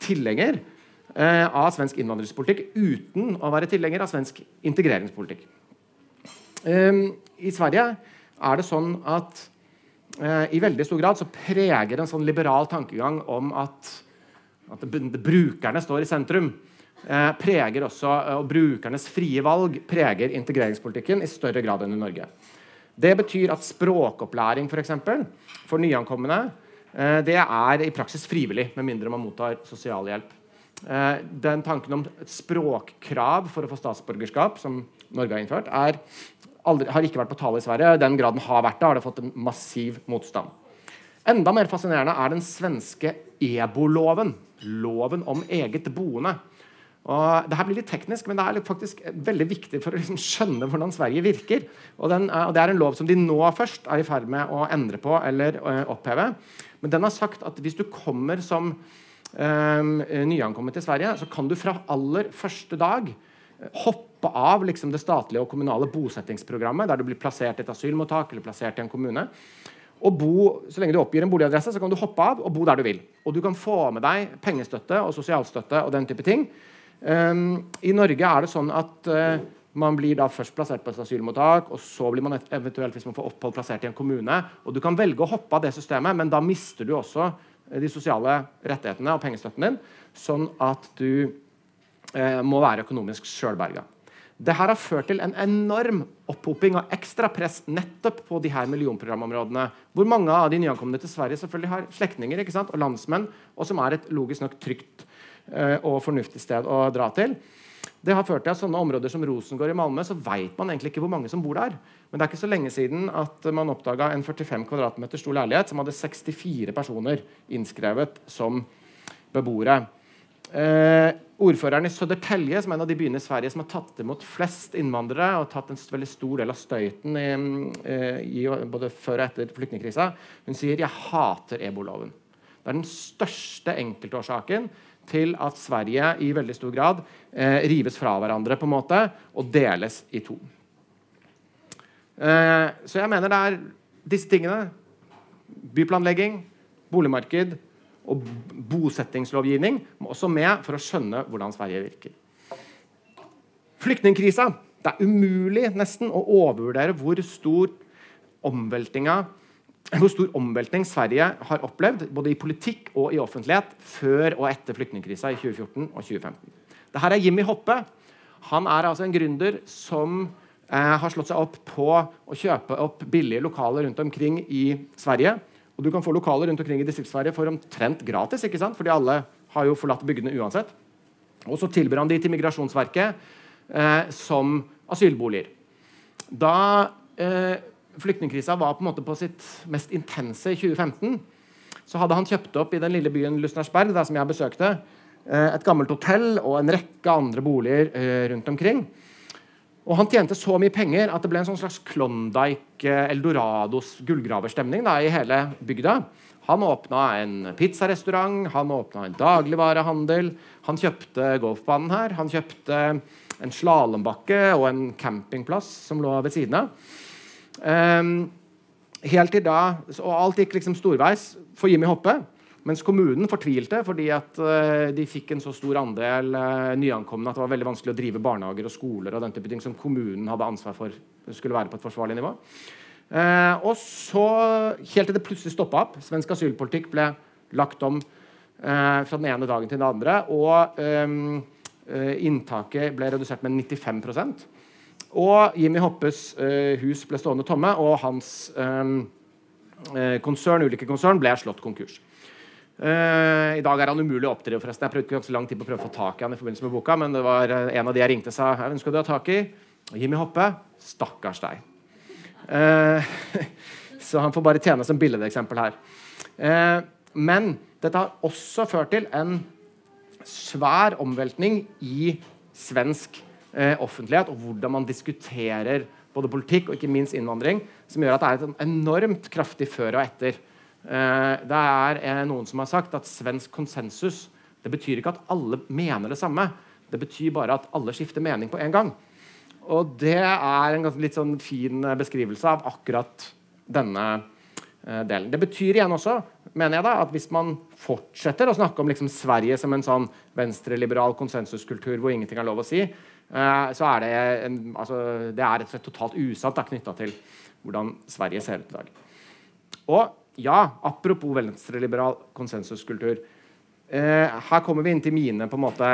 tilhenger eh, av svensk innvandringspolitikk uten å være tilhenger av svensk integreringspolitikk. Um, I Sverige er det sånn at eh, i veldig stor grad så preger en sånn liberal tankegang om at, at brukerne står i sentrum, uh, preger også, uh, og brukernes frie valg preger integreringspolitikken i større grad enn i Norge. Det betyr at språkopplæring for, eksempel, for nyankomne det er i praksis frivillig, med mindre man mottar sosialhjelp. Den tanken om et språkkrav for å få statsborgerskap, som Norge har innført, er aldri, har ikke vært på tale i Sverige. I den grad den har vært det, har det fått en massiv motstand. Enda mer fascinerende er den svenske EBO-loven. Loven om eget boende. Og det her blir litt teknisk, men det er faktisk veldig viktig for å liksom skjønne hvordan Sverige virker. Og, den, og, Det er en lov som de nå først er i ferd med å endre på eller uh, oppheve. Men den har sagt at hvis du kommer som um, nyankommet til Sverige, så kan du fra aller første dag hoppe av liksom, det statlige og kommunale bosettingsprogrammet, der du blir plassert i et asylmottak eller plassert i en kommune. Og bo, Så lenge du oppgir en boligadresse, så kan du hoppe av og bo der du vil. Og du kan få med deg pengestøtte og sosialstøtte og den type ting. Um, I Norge er det sånn at uh, man blir da først plassert på et asylmottak, og så blir man eventuelt hvis man får opphold plassert i en kommune. og Du kan velge å hoppe av det systemet, men da mister du også eh, de sosiale rettighetene og pengestøtten din, sånn at du eh, må være økonomisk sjølberga. Dette har ført til en enorm opphoping av ekstra press nettopp på de her millionprogramområdene, hvor mange av de nyankomne til Sverige selvfølgelig har slektninger og landsmenn, og som er et logisk nok trygt eh, og fornuftig sted å dra til. Det har ført til at sånne områder som Rosengård i Malmö så vet man egentlig ikke hvor mange som bor der. Men det er ikke så lenge siden at man oppdaga en 45 kvm stor leilighet som hadde 64 personer innskrevet som beboere. Eh, ordføreren i Södertälje, som er en av de byene i Sverige som har tatt imot flest innvandrere og tatt en veldig stor del av støyten i, eh, i, både før og etter flyktningkrisa, hun sier 'jeg hater eboloven'. Det er den største enkeltårsaken til at Sverige i veldig stor grad eh, rives fra hverandre på en måte og deles i to. Eh, så jeg mener det er disse tingene byplanlegging, boligmarked og bosettingslovgivning må også med for å skjønne hvordan Sverige virker. Flyktningkrisa. Det er umulig nesten å overvurdere hvor stor hvor stor omveltning Sverige har opplevd både i politikk og i offentlighet før og etter flyktningkrisa i 2014 og 2015. Dette er Jimmy Hoppe. Han er altså en gründer som eh, har slått seg opp på å kjøpe opp billige lokaler rundt omkring i Sverige og du kan få lokaler rundt omkring i Distrikts-Sverige for omtrent gratis. ikke sant? Fordi alle har jo forlatt bygdene uansett. Og så tilbyr han de til Migrasjonsverket eh, som asylboliger. Da eh, flyktningkrisa var på en måte på sitt mest intense i 2015, så hadde han kjøpt opp i den lille byen Lusnersberg, der som jeg besøkte, eh, et gammelt hotell og en rekke andre boliger eh, rundt omkring. Og han tjente så mye penger at det ble en sånn slags Klondyke, Eldorados gullgraverstemning i hele bygda. Han åpna en pizzarestaurant, han åpna en dagligvarehandel. Han kjøpte golfbanen her. Han kjøpte en slalåmbakke og en campingplass som lå ved siden av. Um, helt til da, og Alt gikk liksom storveis for Jimmy Hoppe. Mens kommunen fortvilte fordi at uh, de fikk en så stor andel uh, nyankomne at det var veldig vanskelig å drive barnehager og skoler og den type ting som kommunen hadde ansvar for skulle være på et forsvarlig nivå. Uh, og så, helt til det plutselig stoppa opp Svensk asylpolitikk ble lagt om fra den ene dagen til den andre. Og um, inntaket ble redusert med 95% Og Jimmy Hoppes hus ble stående tomme, og hans um, konsern, ulike konsern ble slått konkurs. Uh, I dag er han umulig å oppdrive. forresten. Jeg prøvde ganske lang tid på å prøve å få tak i han i forbindelse med boka, men det var uh, en av de jeg ringte sa jeg ønsker du ha tak i. Jimmy Hoppe. Stakkars deg. Uh, så han får bare tjene som billedeksempel her. men dette har også ført til en svær omveltning i svensk offentlighet og hvordan man diskuterer både politikk og ikke minst innvandring, som gjør at det er et enormt kraftig før og etter Eh, det er eh, noen som har sagt at svensk konsensus det betyr ikke at alle mener det samme. Det betyr bare at alle skifter mening på en gang. Og det er en litt sånn fin eh, beskrivelse av akkurat denne delen. Det betyr igjen også mener jeg da, at hvis man fortsetter å snakke om liksom Sverige som en sånn venstreliberal konsensuskultur hvor ingenting er lov å si, så er det, en, altså, det er et totalt usant knytta til hvordan Sverige ser ut i dag. Og ja, apropos venstreliberal konsensuskultur. Eh, her kommer vi inn til mine på en måte,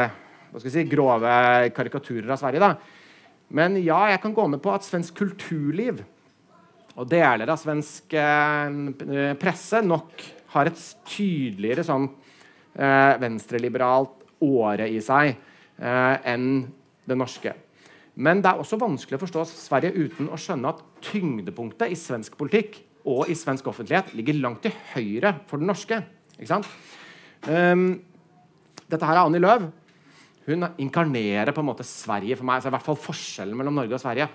hva skal jeg si, grove karikaturer av Sverige. da. Men ja, jeg kan gå med på at svensk kulturliv og deler av svensk eh, presse nok har et tydeligere sånn eh, venstreliberalt åre i seg eh, enn det norske. Men det er også vanskelig å forstå Sverige uten å skjønne at tyngdepunktet i svensk politikk og i svensk offentlighet ligger langt til høyre for den norske. Um, dette her er Annie Løv. Hun inkarnerer på en måte Sverige for meg. altså i hvert fall forskjellen mellom Norge og Sverige.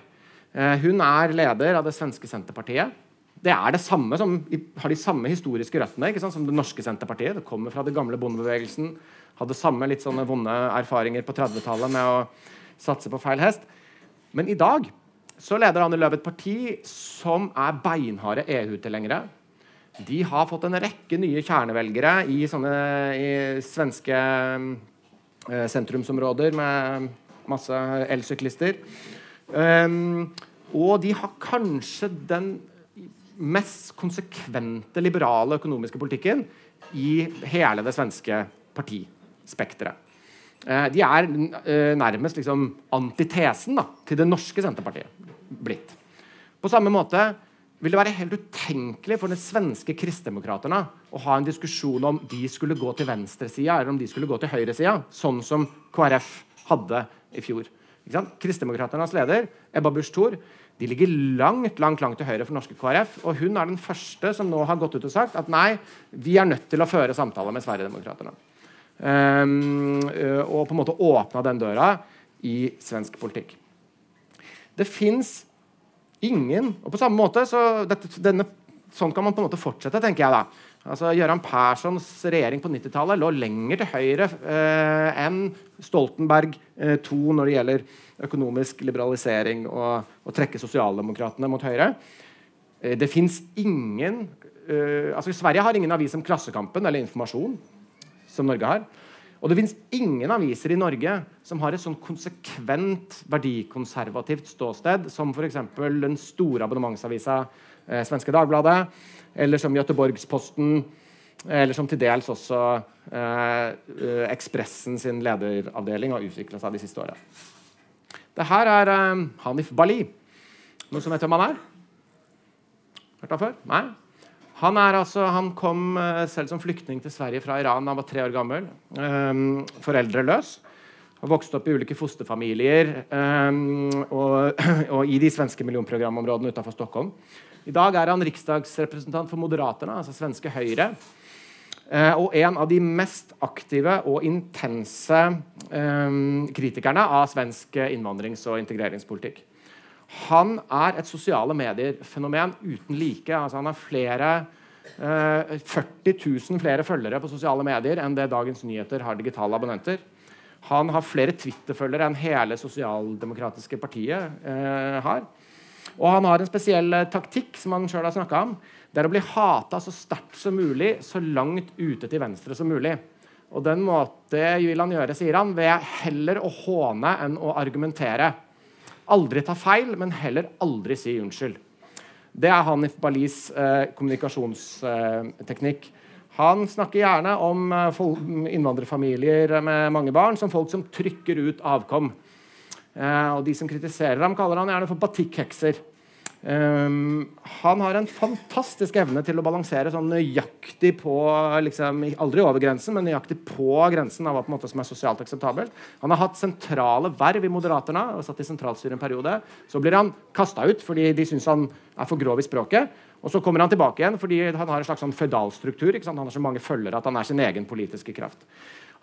Uh, hun er leder av det svenske Senterpartiet. Det er det samme som, har de samme historiske røttene som det norske Senterpartiet. Det kommer fra den gamle bondebevegelsen. Hadde samme litt sånne vonde erfaringer på 30-tallet med å satse på feil hest. Men i dag så leder Anne Løv et parti som er beinharde EU-tilhengere. De har fått en rekke nye kjernevelgere i sånne i svenske eh, sentrumsområder med masse elsyklister. Um, og de har kanskje den mest konsekvente liberale økonomiske politikken i hele det svenske partispekteret. Eh, de er uh, nærmest liksom antitesen da, til det norske Senterpartiet blitt. På samme måte vil det være helt utenkelig for de svenske kristdemokraterne å ha en diskusjon om de skulle gå til venstresida eller om de skulle gå til høyresida, sånn som KrF hadde i fjor. Kristdemokraternes leder, Ebba Busch Thor, de ligger langt langt, langt til høyre for norske KrF. Og hun er den første som nå har gått ut og sagt at nei, vi er nødt til å føre samtaler med Sverigedemokraterna. Um, og på en måte åpna den døra i svensk politikk. Det fins ingen Og på samme måte så dette, denne, Sånn kan man på en måte fortsette, tenker jeg da. Altså, Gøran Perssons regjering på 90-tallet lå lenger til høyre eh, enn Stoltenberg eh, II når det gjelder økonomisk liberalisering og å trekke sosialdemokratene mot høyre. Eh, det fins ingen eh, altså Sverige har ingen avis om Klassekampen eller Informasjon, som Norge har. Og det fins ingen aviser i Norge som har et sånn konsekvent verdikonservativt ståsted som f.eks. den store abonnementsavisa eh, Svenske Dagbladet, eller som Göteborgsposten, eller som til dels også eh, eh Ekspressen sin lederavdeling har utvikla seg de siste åra. Det her er eh, Hanif Bali. Noen som vet hvem han er? Hørt han før? Nei? Han, altså, han, kom uh, selv som flyktning til Sverige fra Iran da han var tre år gammel. Um, foreldreløs. Og vokste opp i ulike fosterfamilier um, og, og, i de svenske millionprogramområdene utenfor Stockholm. I dag er han riksdagsrepresentant for Moderaterna, altså svenske Høyre. Og en av de mest aktive og intense kritikerne av svensk innvandrings- og integreringspolitikk. Han er et sosiale medier-fenomen uten like. Altså, han har flere Eh, 40 000 flere følgere på sosiale medier enn det Dagens Nyheter har digitale abonnenter. Han har flere Twitter-følgere enn hele sosialdemokratiske partiet eh, har. Og han har en spesiell eh, taktikk som han selv har snakka om. Det er å bli hata så sterkt som mulig, så langt ute til venstre som mulig. Og den måte vil han gjøre, sier han, ved heller å håne enn å argumentere. Aldri ta feil, men heller aldri si unnskyld. Det er Hanif Balis eh, kommunikasjonsteknikk. Han snakker gjerne om eh, innvandrerfamilier med mange barn som folk som trykker ut avkom. Eh, og De som kritiserer ham, kaller han gjerne for batikkhekser. Um, han har en fantastisk evne til å balansere sånn nøyaktig på liksom, Aldri over grensen, men nøyaktig på grensen av hva som er sosialt akseptabelt. Han har hatt sentrale verv i Moderaterna og satt i sentralstyret en periode. Så blir han kasta ut fordi de syns han er for grov i språket. Og så kommer han tilbake igjen fordi han har en slags sånn føydalstruktur. Han har så mange følgere at han er sin egen politiske kraft.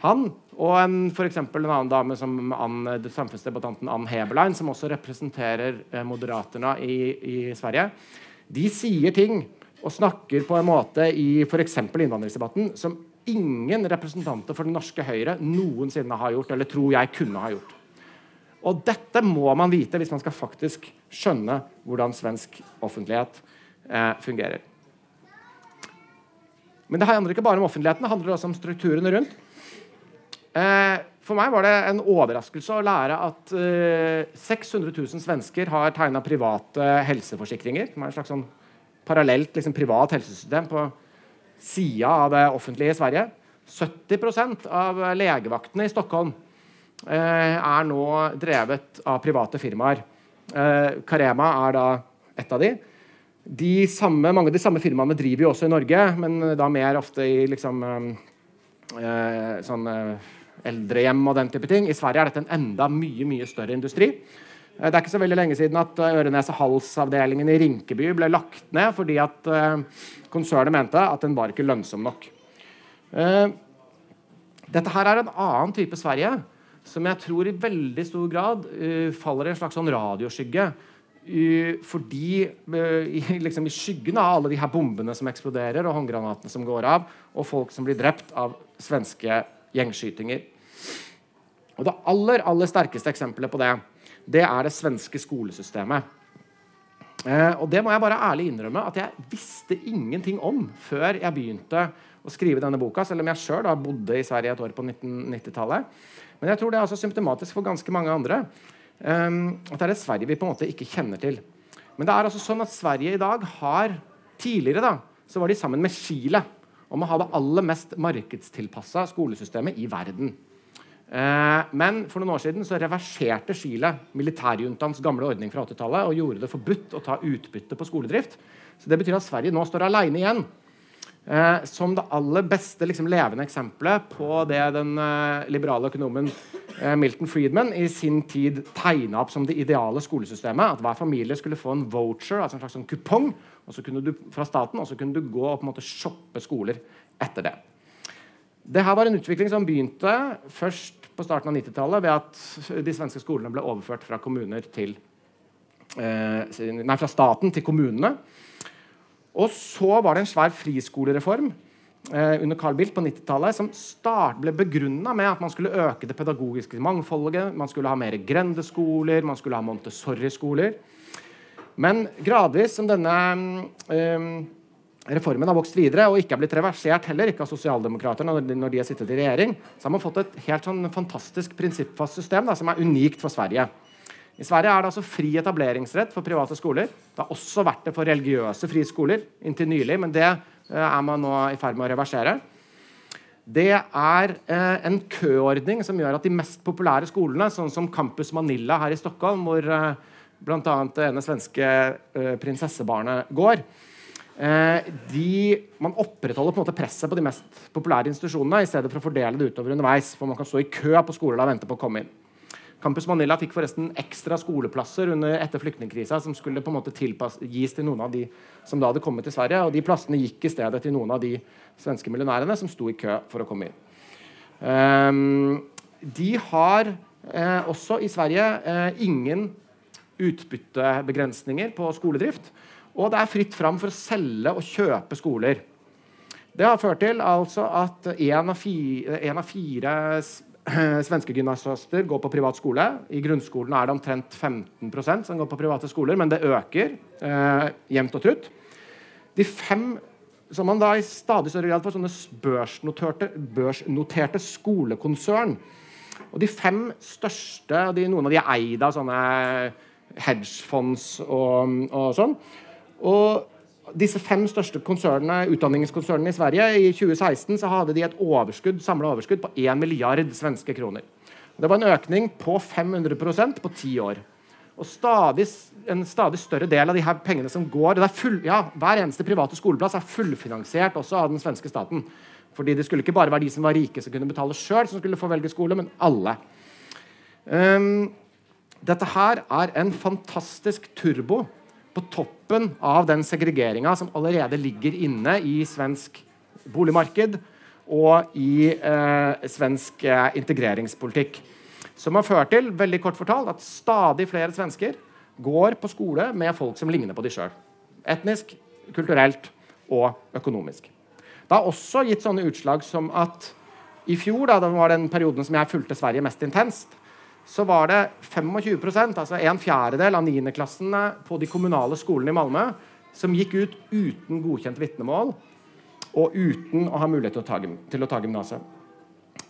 Han og en, for en annen dame som Ann, samfunnsdebattanten Ann Heberlein, som også representerer eh, Moderaterna i, i, Sverige, de sier ting og snakker på en måte i f.eks. innvandringsdebatten som ingen representanter for det norske Høyre noensinne har gjort, eller tror jeg kunne ha gjort. Og dette må man vite hvis man skal faktisk skjønne hvordan svensk offentlighet eh, fungerer. Men det handler ikke bare om offentligheten, det handler også om strukturene rundt. Eh, for meg var det en overraskelse å lære at 600 eh, 000 svensker har tegna private helseforsikringer. Som er en slags sånn parallelt liksom, privat helsesystem på sida av det offentlige i Sverige. 70% av legevaktene i Stockholm eh, er nå drevet av private firmaer. Carema er da et av de. de samme, mange av de samme firmaene driver jo også i Norge, men da mer ofte i liksom, sånn eldrehjem og den type ting. I Sverige er dette en enda mye mye større industri. Eh, det er ikke så veldig lenge siden at eh, øre-nese-hals-avdelingen i Rinkeby ble lagt ned fordi at uh, konsernet mente at den var ikke lønnsom nok. Dette her er en annen type Sverige som jeg tror i veldig stor grad faller i en slags sånn radioskygge. fordi liksom, i skyggen av alle de her bombene som eksploderer, og håndgranatene som går av, og folk som blir drept av svenske gjengskytinger. Og Det aller, aller sterkeste eksempelet på det det er det svenske skolesystemet. Eh, og Det må jeg bare ærlig innrømme at jeg visste ingenting om før jeg begynte å skrive denne boka, selv om jeg sjøl bodde i Sverige et år på 1990-tallet. Men jeg tror det er også symptomatisk for ganske mange andre. Eh, at det er et Sverige vi på en måte ikke kjenner til. Men det er altså sånn at Sverige i dag har Tidligere da, så var de sammen med Chile om å ha det aller mest markedstilpassa skolesystemet i verden. Eh, men for noen år siden så reverserte Chile militærjuntaens gamle ordning fra 80-tallet og gjorde det forbudt å ta utbytte på skoledrift. Så Det betyr at Sverige nå står aleine igjen eh, som det aller beste liksom, levende eksempelet på det den eh, liberale økonomen Milton Friedman i sin tid tegna opp som det ideale skolesystemet. At hver familie skulle få en voucher, altså en slags sånn kupong du, fra staten, og så kunne du gå og på en måte shoppe skoler etter det. Det her var en utvikling som begynte først på starten av 90-tallet ved at de svenske skolene ble overført fra, til, eh, nei, fra staten til kommunene. Og så var det en svær friskolereform eh, under Carl Bildt på 90-tallet som start ble begrunna med at man skulle øke det pedagogiske mangfoldet, man skulle ha mer grendeskoler, man skulle ha Montessori-skoler. Men gradvis som denne um, reformen har vokst videre og ikke er blitt reversert heller, ikke av sosialdemokraterne når de har sittet i regjering, så har man fått et helt sånn fantastisk prinsippfast system da, som er unikt for Sverige. I Sverige er det altså fri etableringsrett for private skoler. Det har også vært det for religiøse friskoler inntil nylig, men det uh, er man nå i ferd med å reversere. Det er uh, en køordning som gjør at de mest populære skolene, sånn som Campus Manila her i Stockholm, hvor uh, bl.a. det ene svenske uh, prinsessebarnet går. Uh, de, man opprettholder på en måte presset på de mest populære institusjonene i stedet for å fordele det utover underveis. for Man kan stå i kø på skoler og vente på å komme inn. Campus Manila fikk forresten ekstra skoleplasser under, etter flyktningkrisa som skulle på en måte gis til noen av de som da hadde kommet til Sverige. og De plassene gikk i stedet til noen av de svenske millionærene som sto i kø for å komme inn. Um, de har eh, også i Sverige eh, ingen utbyttebegrensninger på skoledrift. Og det er fritt fram for å selge og kjøpe skoler. Det har ført til altså at én av fire, en av fire svenske gymnasister går på privat skole. I grunnskolen er det omtrent 15% som går på private skoler, men det øker eh, jevnt og trutt. De fem som man da i stadig større grad får sånne børsnoterte, børsnoterte skolekonsern. Og de fem største, de, noen av de er eid av sånne hedgefonds og, og sånn. Og disse fem største konsernene, utdanningskonsernene i Sverige i 2016 så hadde de et overskudd, samla overskudd på 1 milliard svenske kroner. Det var en økning på 500% på ti år. Og stadig, en stadig større del av de her pengene som går full, ja, Hver eneste private skoleplass er fullfinansiert også av den svenske staten. Fordi det skulle ikke bare være de som var rike som kunne betale sjøl, som skulle få velge skole, men alle. Um, dette her er en fantastisk turbo på toppen av den segregeringa som allerede ligger inne i svensk boligmarked og i eh, svensk eh, integreringspolitikk. Som har ført til veldig kort fortalt, at stadig flere svensker går på skole med folk som ligner på de sjøl. Etnisk, kulturelt og økonomisk. Det har også gitt sånne utslag som at i fjor, da det var den perioden som jeg fulgte Sverige mest intenst, så var det 25% altså en fjerdedel av niendeklassene på de kommunale skolene i Malmö som gikk ut uten godkjent vitnemål og uten å ha mulighet til å ta, til ta gymnaset.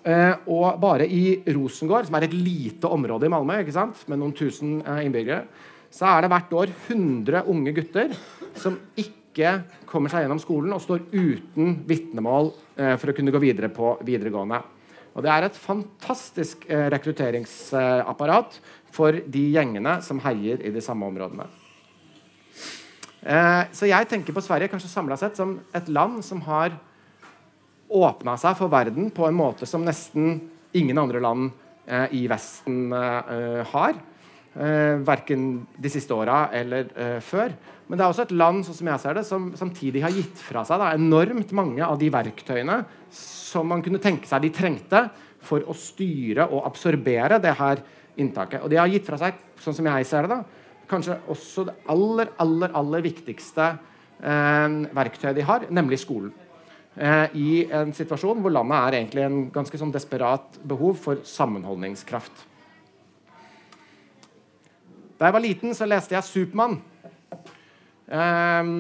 Eh, og bare i Rosengård, som er et lite område i Malmö med noen tusen eh, innbyggere, så er det hvert år 100 unge gutter som ikke kommer seg gjennom skolen og står uten vitnemål eh, for å kunne gå videre på videregående. Og Det er et fantastisk eh, rekrutteringsapparat for de gjengene som heier i de samme områdene. Eh, så jeg tenker på Sverige kanskje samla sett som et land som har åpna seg for verden på en måte som nesten ingen andre land eh, i Vesten har. Verken de siste åra eller før. Men det er også et land sånn som jeg ser det, som samtidig har gitt fra seg da, enormt mange av de verktøyene som man kunne tenke seg de trengte for å styre og absorbere det her inntaket. Og de har gitt fra seg, sånn som jeg ser det, da, kanskje også det aller, aller, aller viktigste eh, verktøyet de har, nemlig skolen. Eh, I en situasjon hvor landet er egentlig en ganske sånn desperat behov for sammenholdningskraft. Da jeg var liten, så leste jeg Supermann. Eh,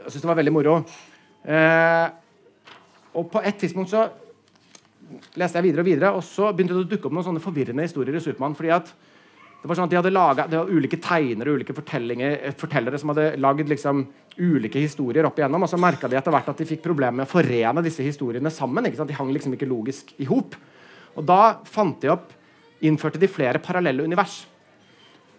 jeg syntes det var veldig moro. Uh, og på et tidspunkt så leste jeg videre og videre, og så begynte det å dukke opp noen sånne forvirrende historier i Supermann. fordi at det var sånn at De hadde laget, det var ulike tegnere ulike eh, fortellere som hadde lagd liksom, ulike historier opp igjennom. Og så merka de etter hvert at de fikk problemer med å forene disse historiene sammen. De hang liksom ikke logisk i. Og da fant de opp, innførte de flere parallelle univers.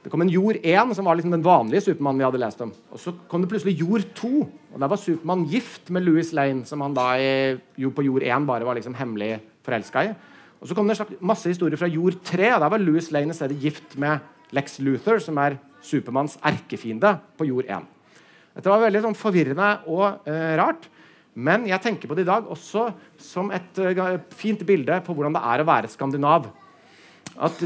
Det kom en Jord 1, som var liksom den vanlige Supermannen vi hadde lest om. Og så kom det plutselig Jord 2, og der var Supermann gift med Louis Lane, som han da i, jo på Jord 1 bare var liksom hemmelig forelska i. Og så kom det masse historier fra Jord 3, og der var Louis Lane i stedet gift med Lex Luther, som er Supermanns erkefiende på Jord 1. Dette var veldig sånn, forvirrende og uh, rart. Men jeg tenker på det i dag også som et uh, fint bilde på hvordan det er å være skandinav at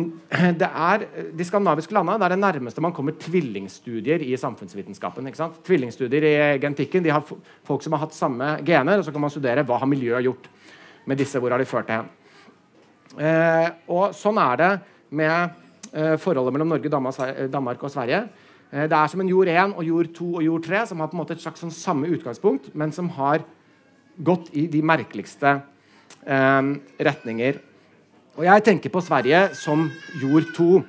det er, De skandinaviske landene det er det nærmeste man kommer tvillingstudier i samfunnsvitenskapen. Tvillingstudier i genetikken de har folk som har hatt samme gener, og så kan man studere hva har miljøet gjort med disse. Hvor har de ført det hen? Eh, og Sånn er det med eh, forholdet mellom Norge, Danmark og Sverige. Eh, det er som en jord 1 og jord 2 og jord 3, som har på en måte et slags sånn samme utgangspunkt, men som har gått i de merkeligste eh, retninger og jeg tenker på Sverige som jord to.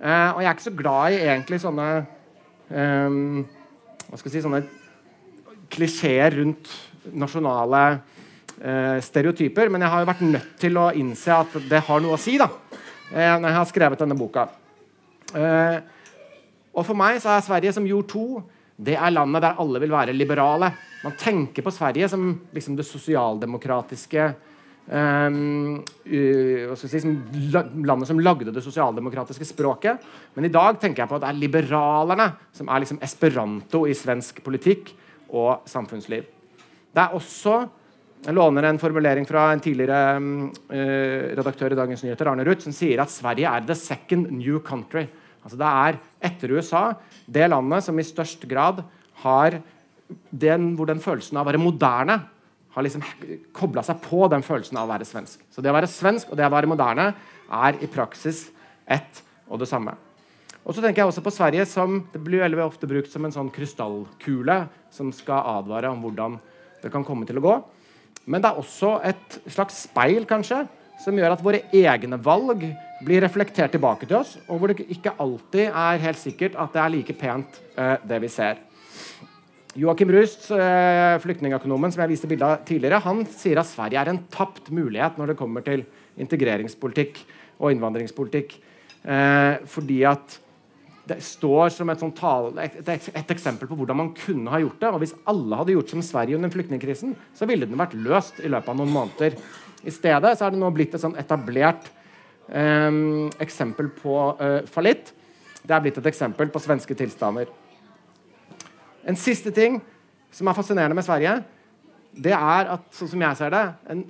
Eh, og jeg er ikke så glad i egentlig sånne eh, hva skal jeg si, sånne klisjeer rundt nasjonale eh, stereotyper, men jeg har jo vært nødt til å innse at det har noe å si da, eh, når jeg har skrevet denne boka. Eh, og for meg så er Sverige som jord to det er landet der alle vil være liberale. Man tenker på Sverige som liksom det sosialdemokratiske Um, uh, si, som landet som lagde det sosialdemokratiske språket. Men i dag tenker jeg på at det er liberalerne som er liksom esperanto i svensk politikk og samfunnsliv. Det er også Jeg låner en formulering fra en tidligere um, uh, redaktør i Dagens Nyheter, Arne Ruth, som sier at Sverige er the second new country. Altså Det er etter USA det landet som i størst grad har den, hvor den følelsen av å være moderne har liksom kobla seg på den følelsen av å være svensk. Så det å være svensk og det å være moderne er i praksis ett og det samme. Og så tenker jeg også på Sverige som det blir veldig ofte brukt som en sånn krystallkule som skal advare om hvordan det kan komme til å gå. Men det er også et slags speil kanskje, som gjør at våre egne valg blir reflektert tilbake til oss, og hvor det ikke alltid er helt sikkert at det er like pent, eh, det vi ser. Joakim Rust, eh, flyktningøkonomen som jeg viste bilde av tidligere, han sier at Sverige er en tapt mulighet når det kommer til integreringspolitikk og innvandringspolitikk. Eh, fordi at det står som et, tale, et, et, eksempel på hvordan man kunne ha gjort det. og Hvis alle hadde gjort som Sverige under flyktningkrisen, så ville den vært løst i løpet av noen måneder. I stedet så er det nå blitt et sånn etablert eh, eksempel på eh, fallitt. Det er blitt et eksempel på svenske tilstander. En siste ting som er fascinerende med Sverige, det er at sånn som jeg ser det, en,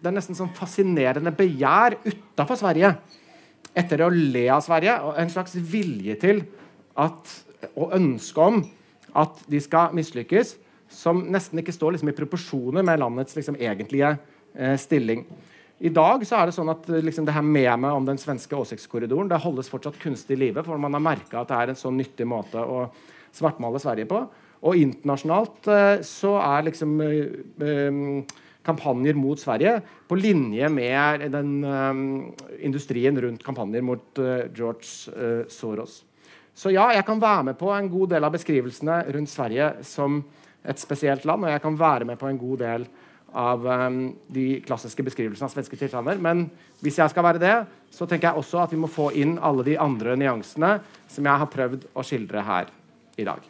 det er nesten sånn fascinerende begjær utafor Sverige etter å le av Sverige, og en slags vilje til at, og ønske om at de skal mislykkes, som nesten ikke står liksom, i proporsjoner med landets liksom, egentlige eh, stilling. I dag så er det sånn at liksom, det her memet om den svenske åsiktskorridoren det holdes fortsatt kunstig i live, for man har merka at det er en så nyttig måte å svartmale Sverige på. Og internasjonalt eh, så er liksom eh, eh kampanjer mot Sverige på linje med den industrien rundt kampanjer mot George Soros. Så ja, jeg kan være med på en god del av beskrivelsene rundt Sverige som et spesielt land, og jeg kan være med på en god del av um, de klassiske beskrivelsene av svenske tilstander. Men hvis jeg skal være det, så tenker jeg også at vi må få inn alle de andre nyansene som jeg har prøvd å skildre her i dag.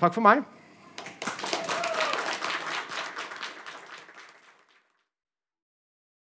Takk for meg.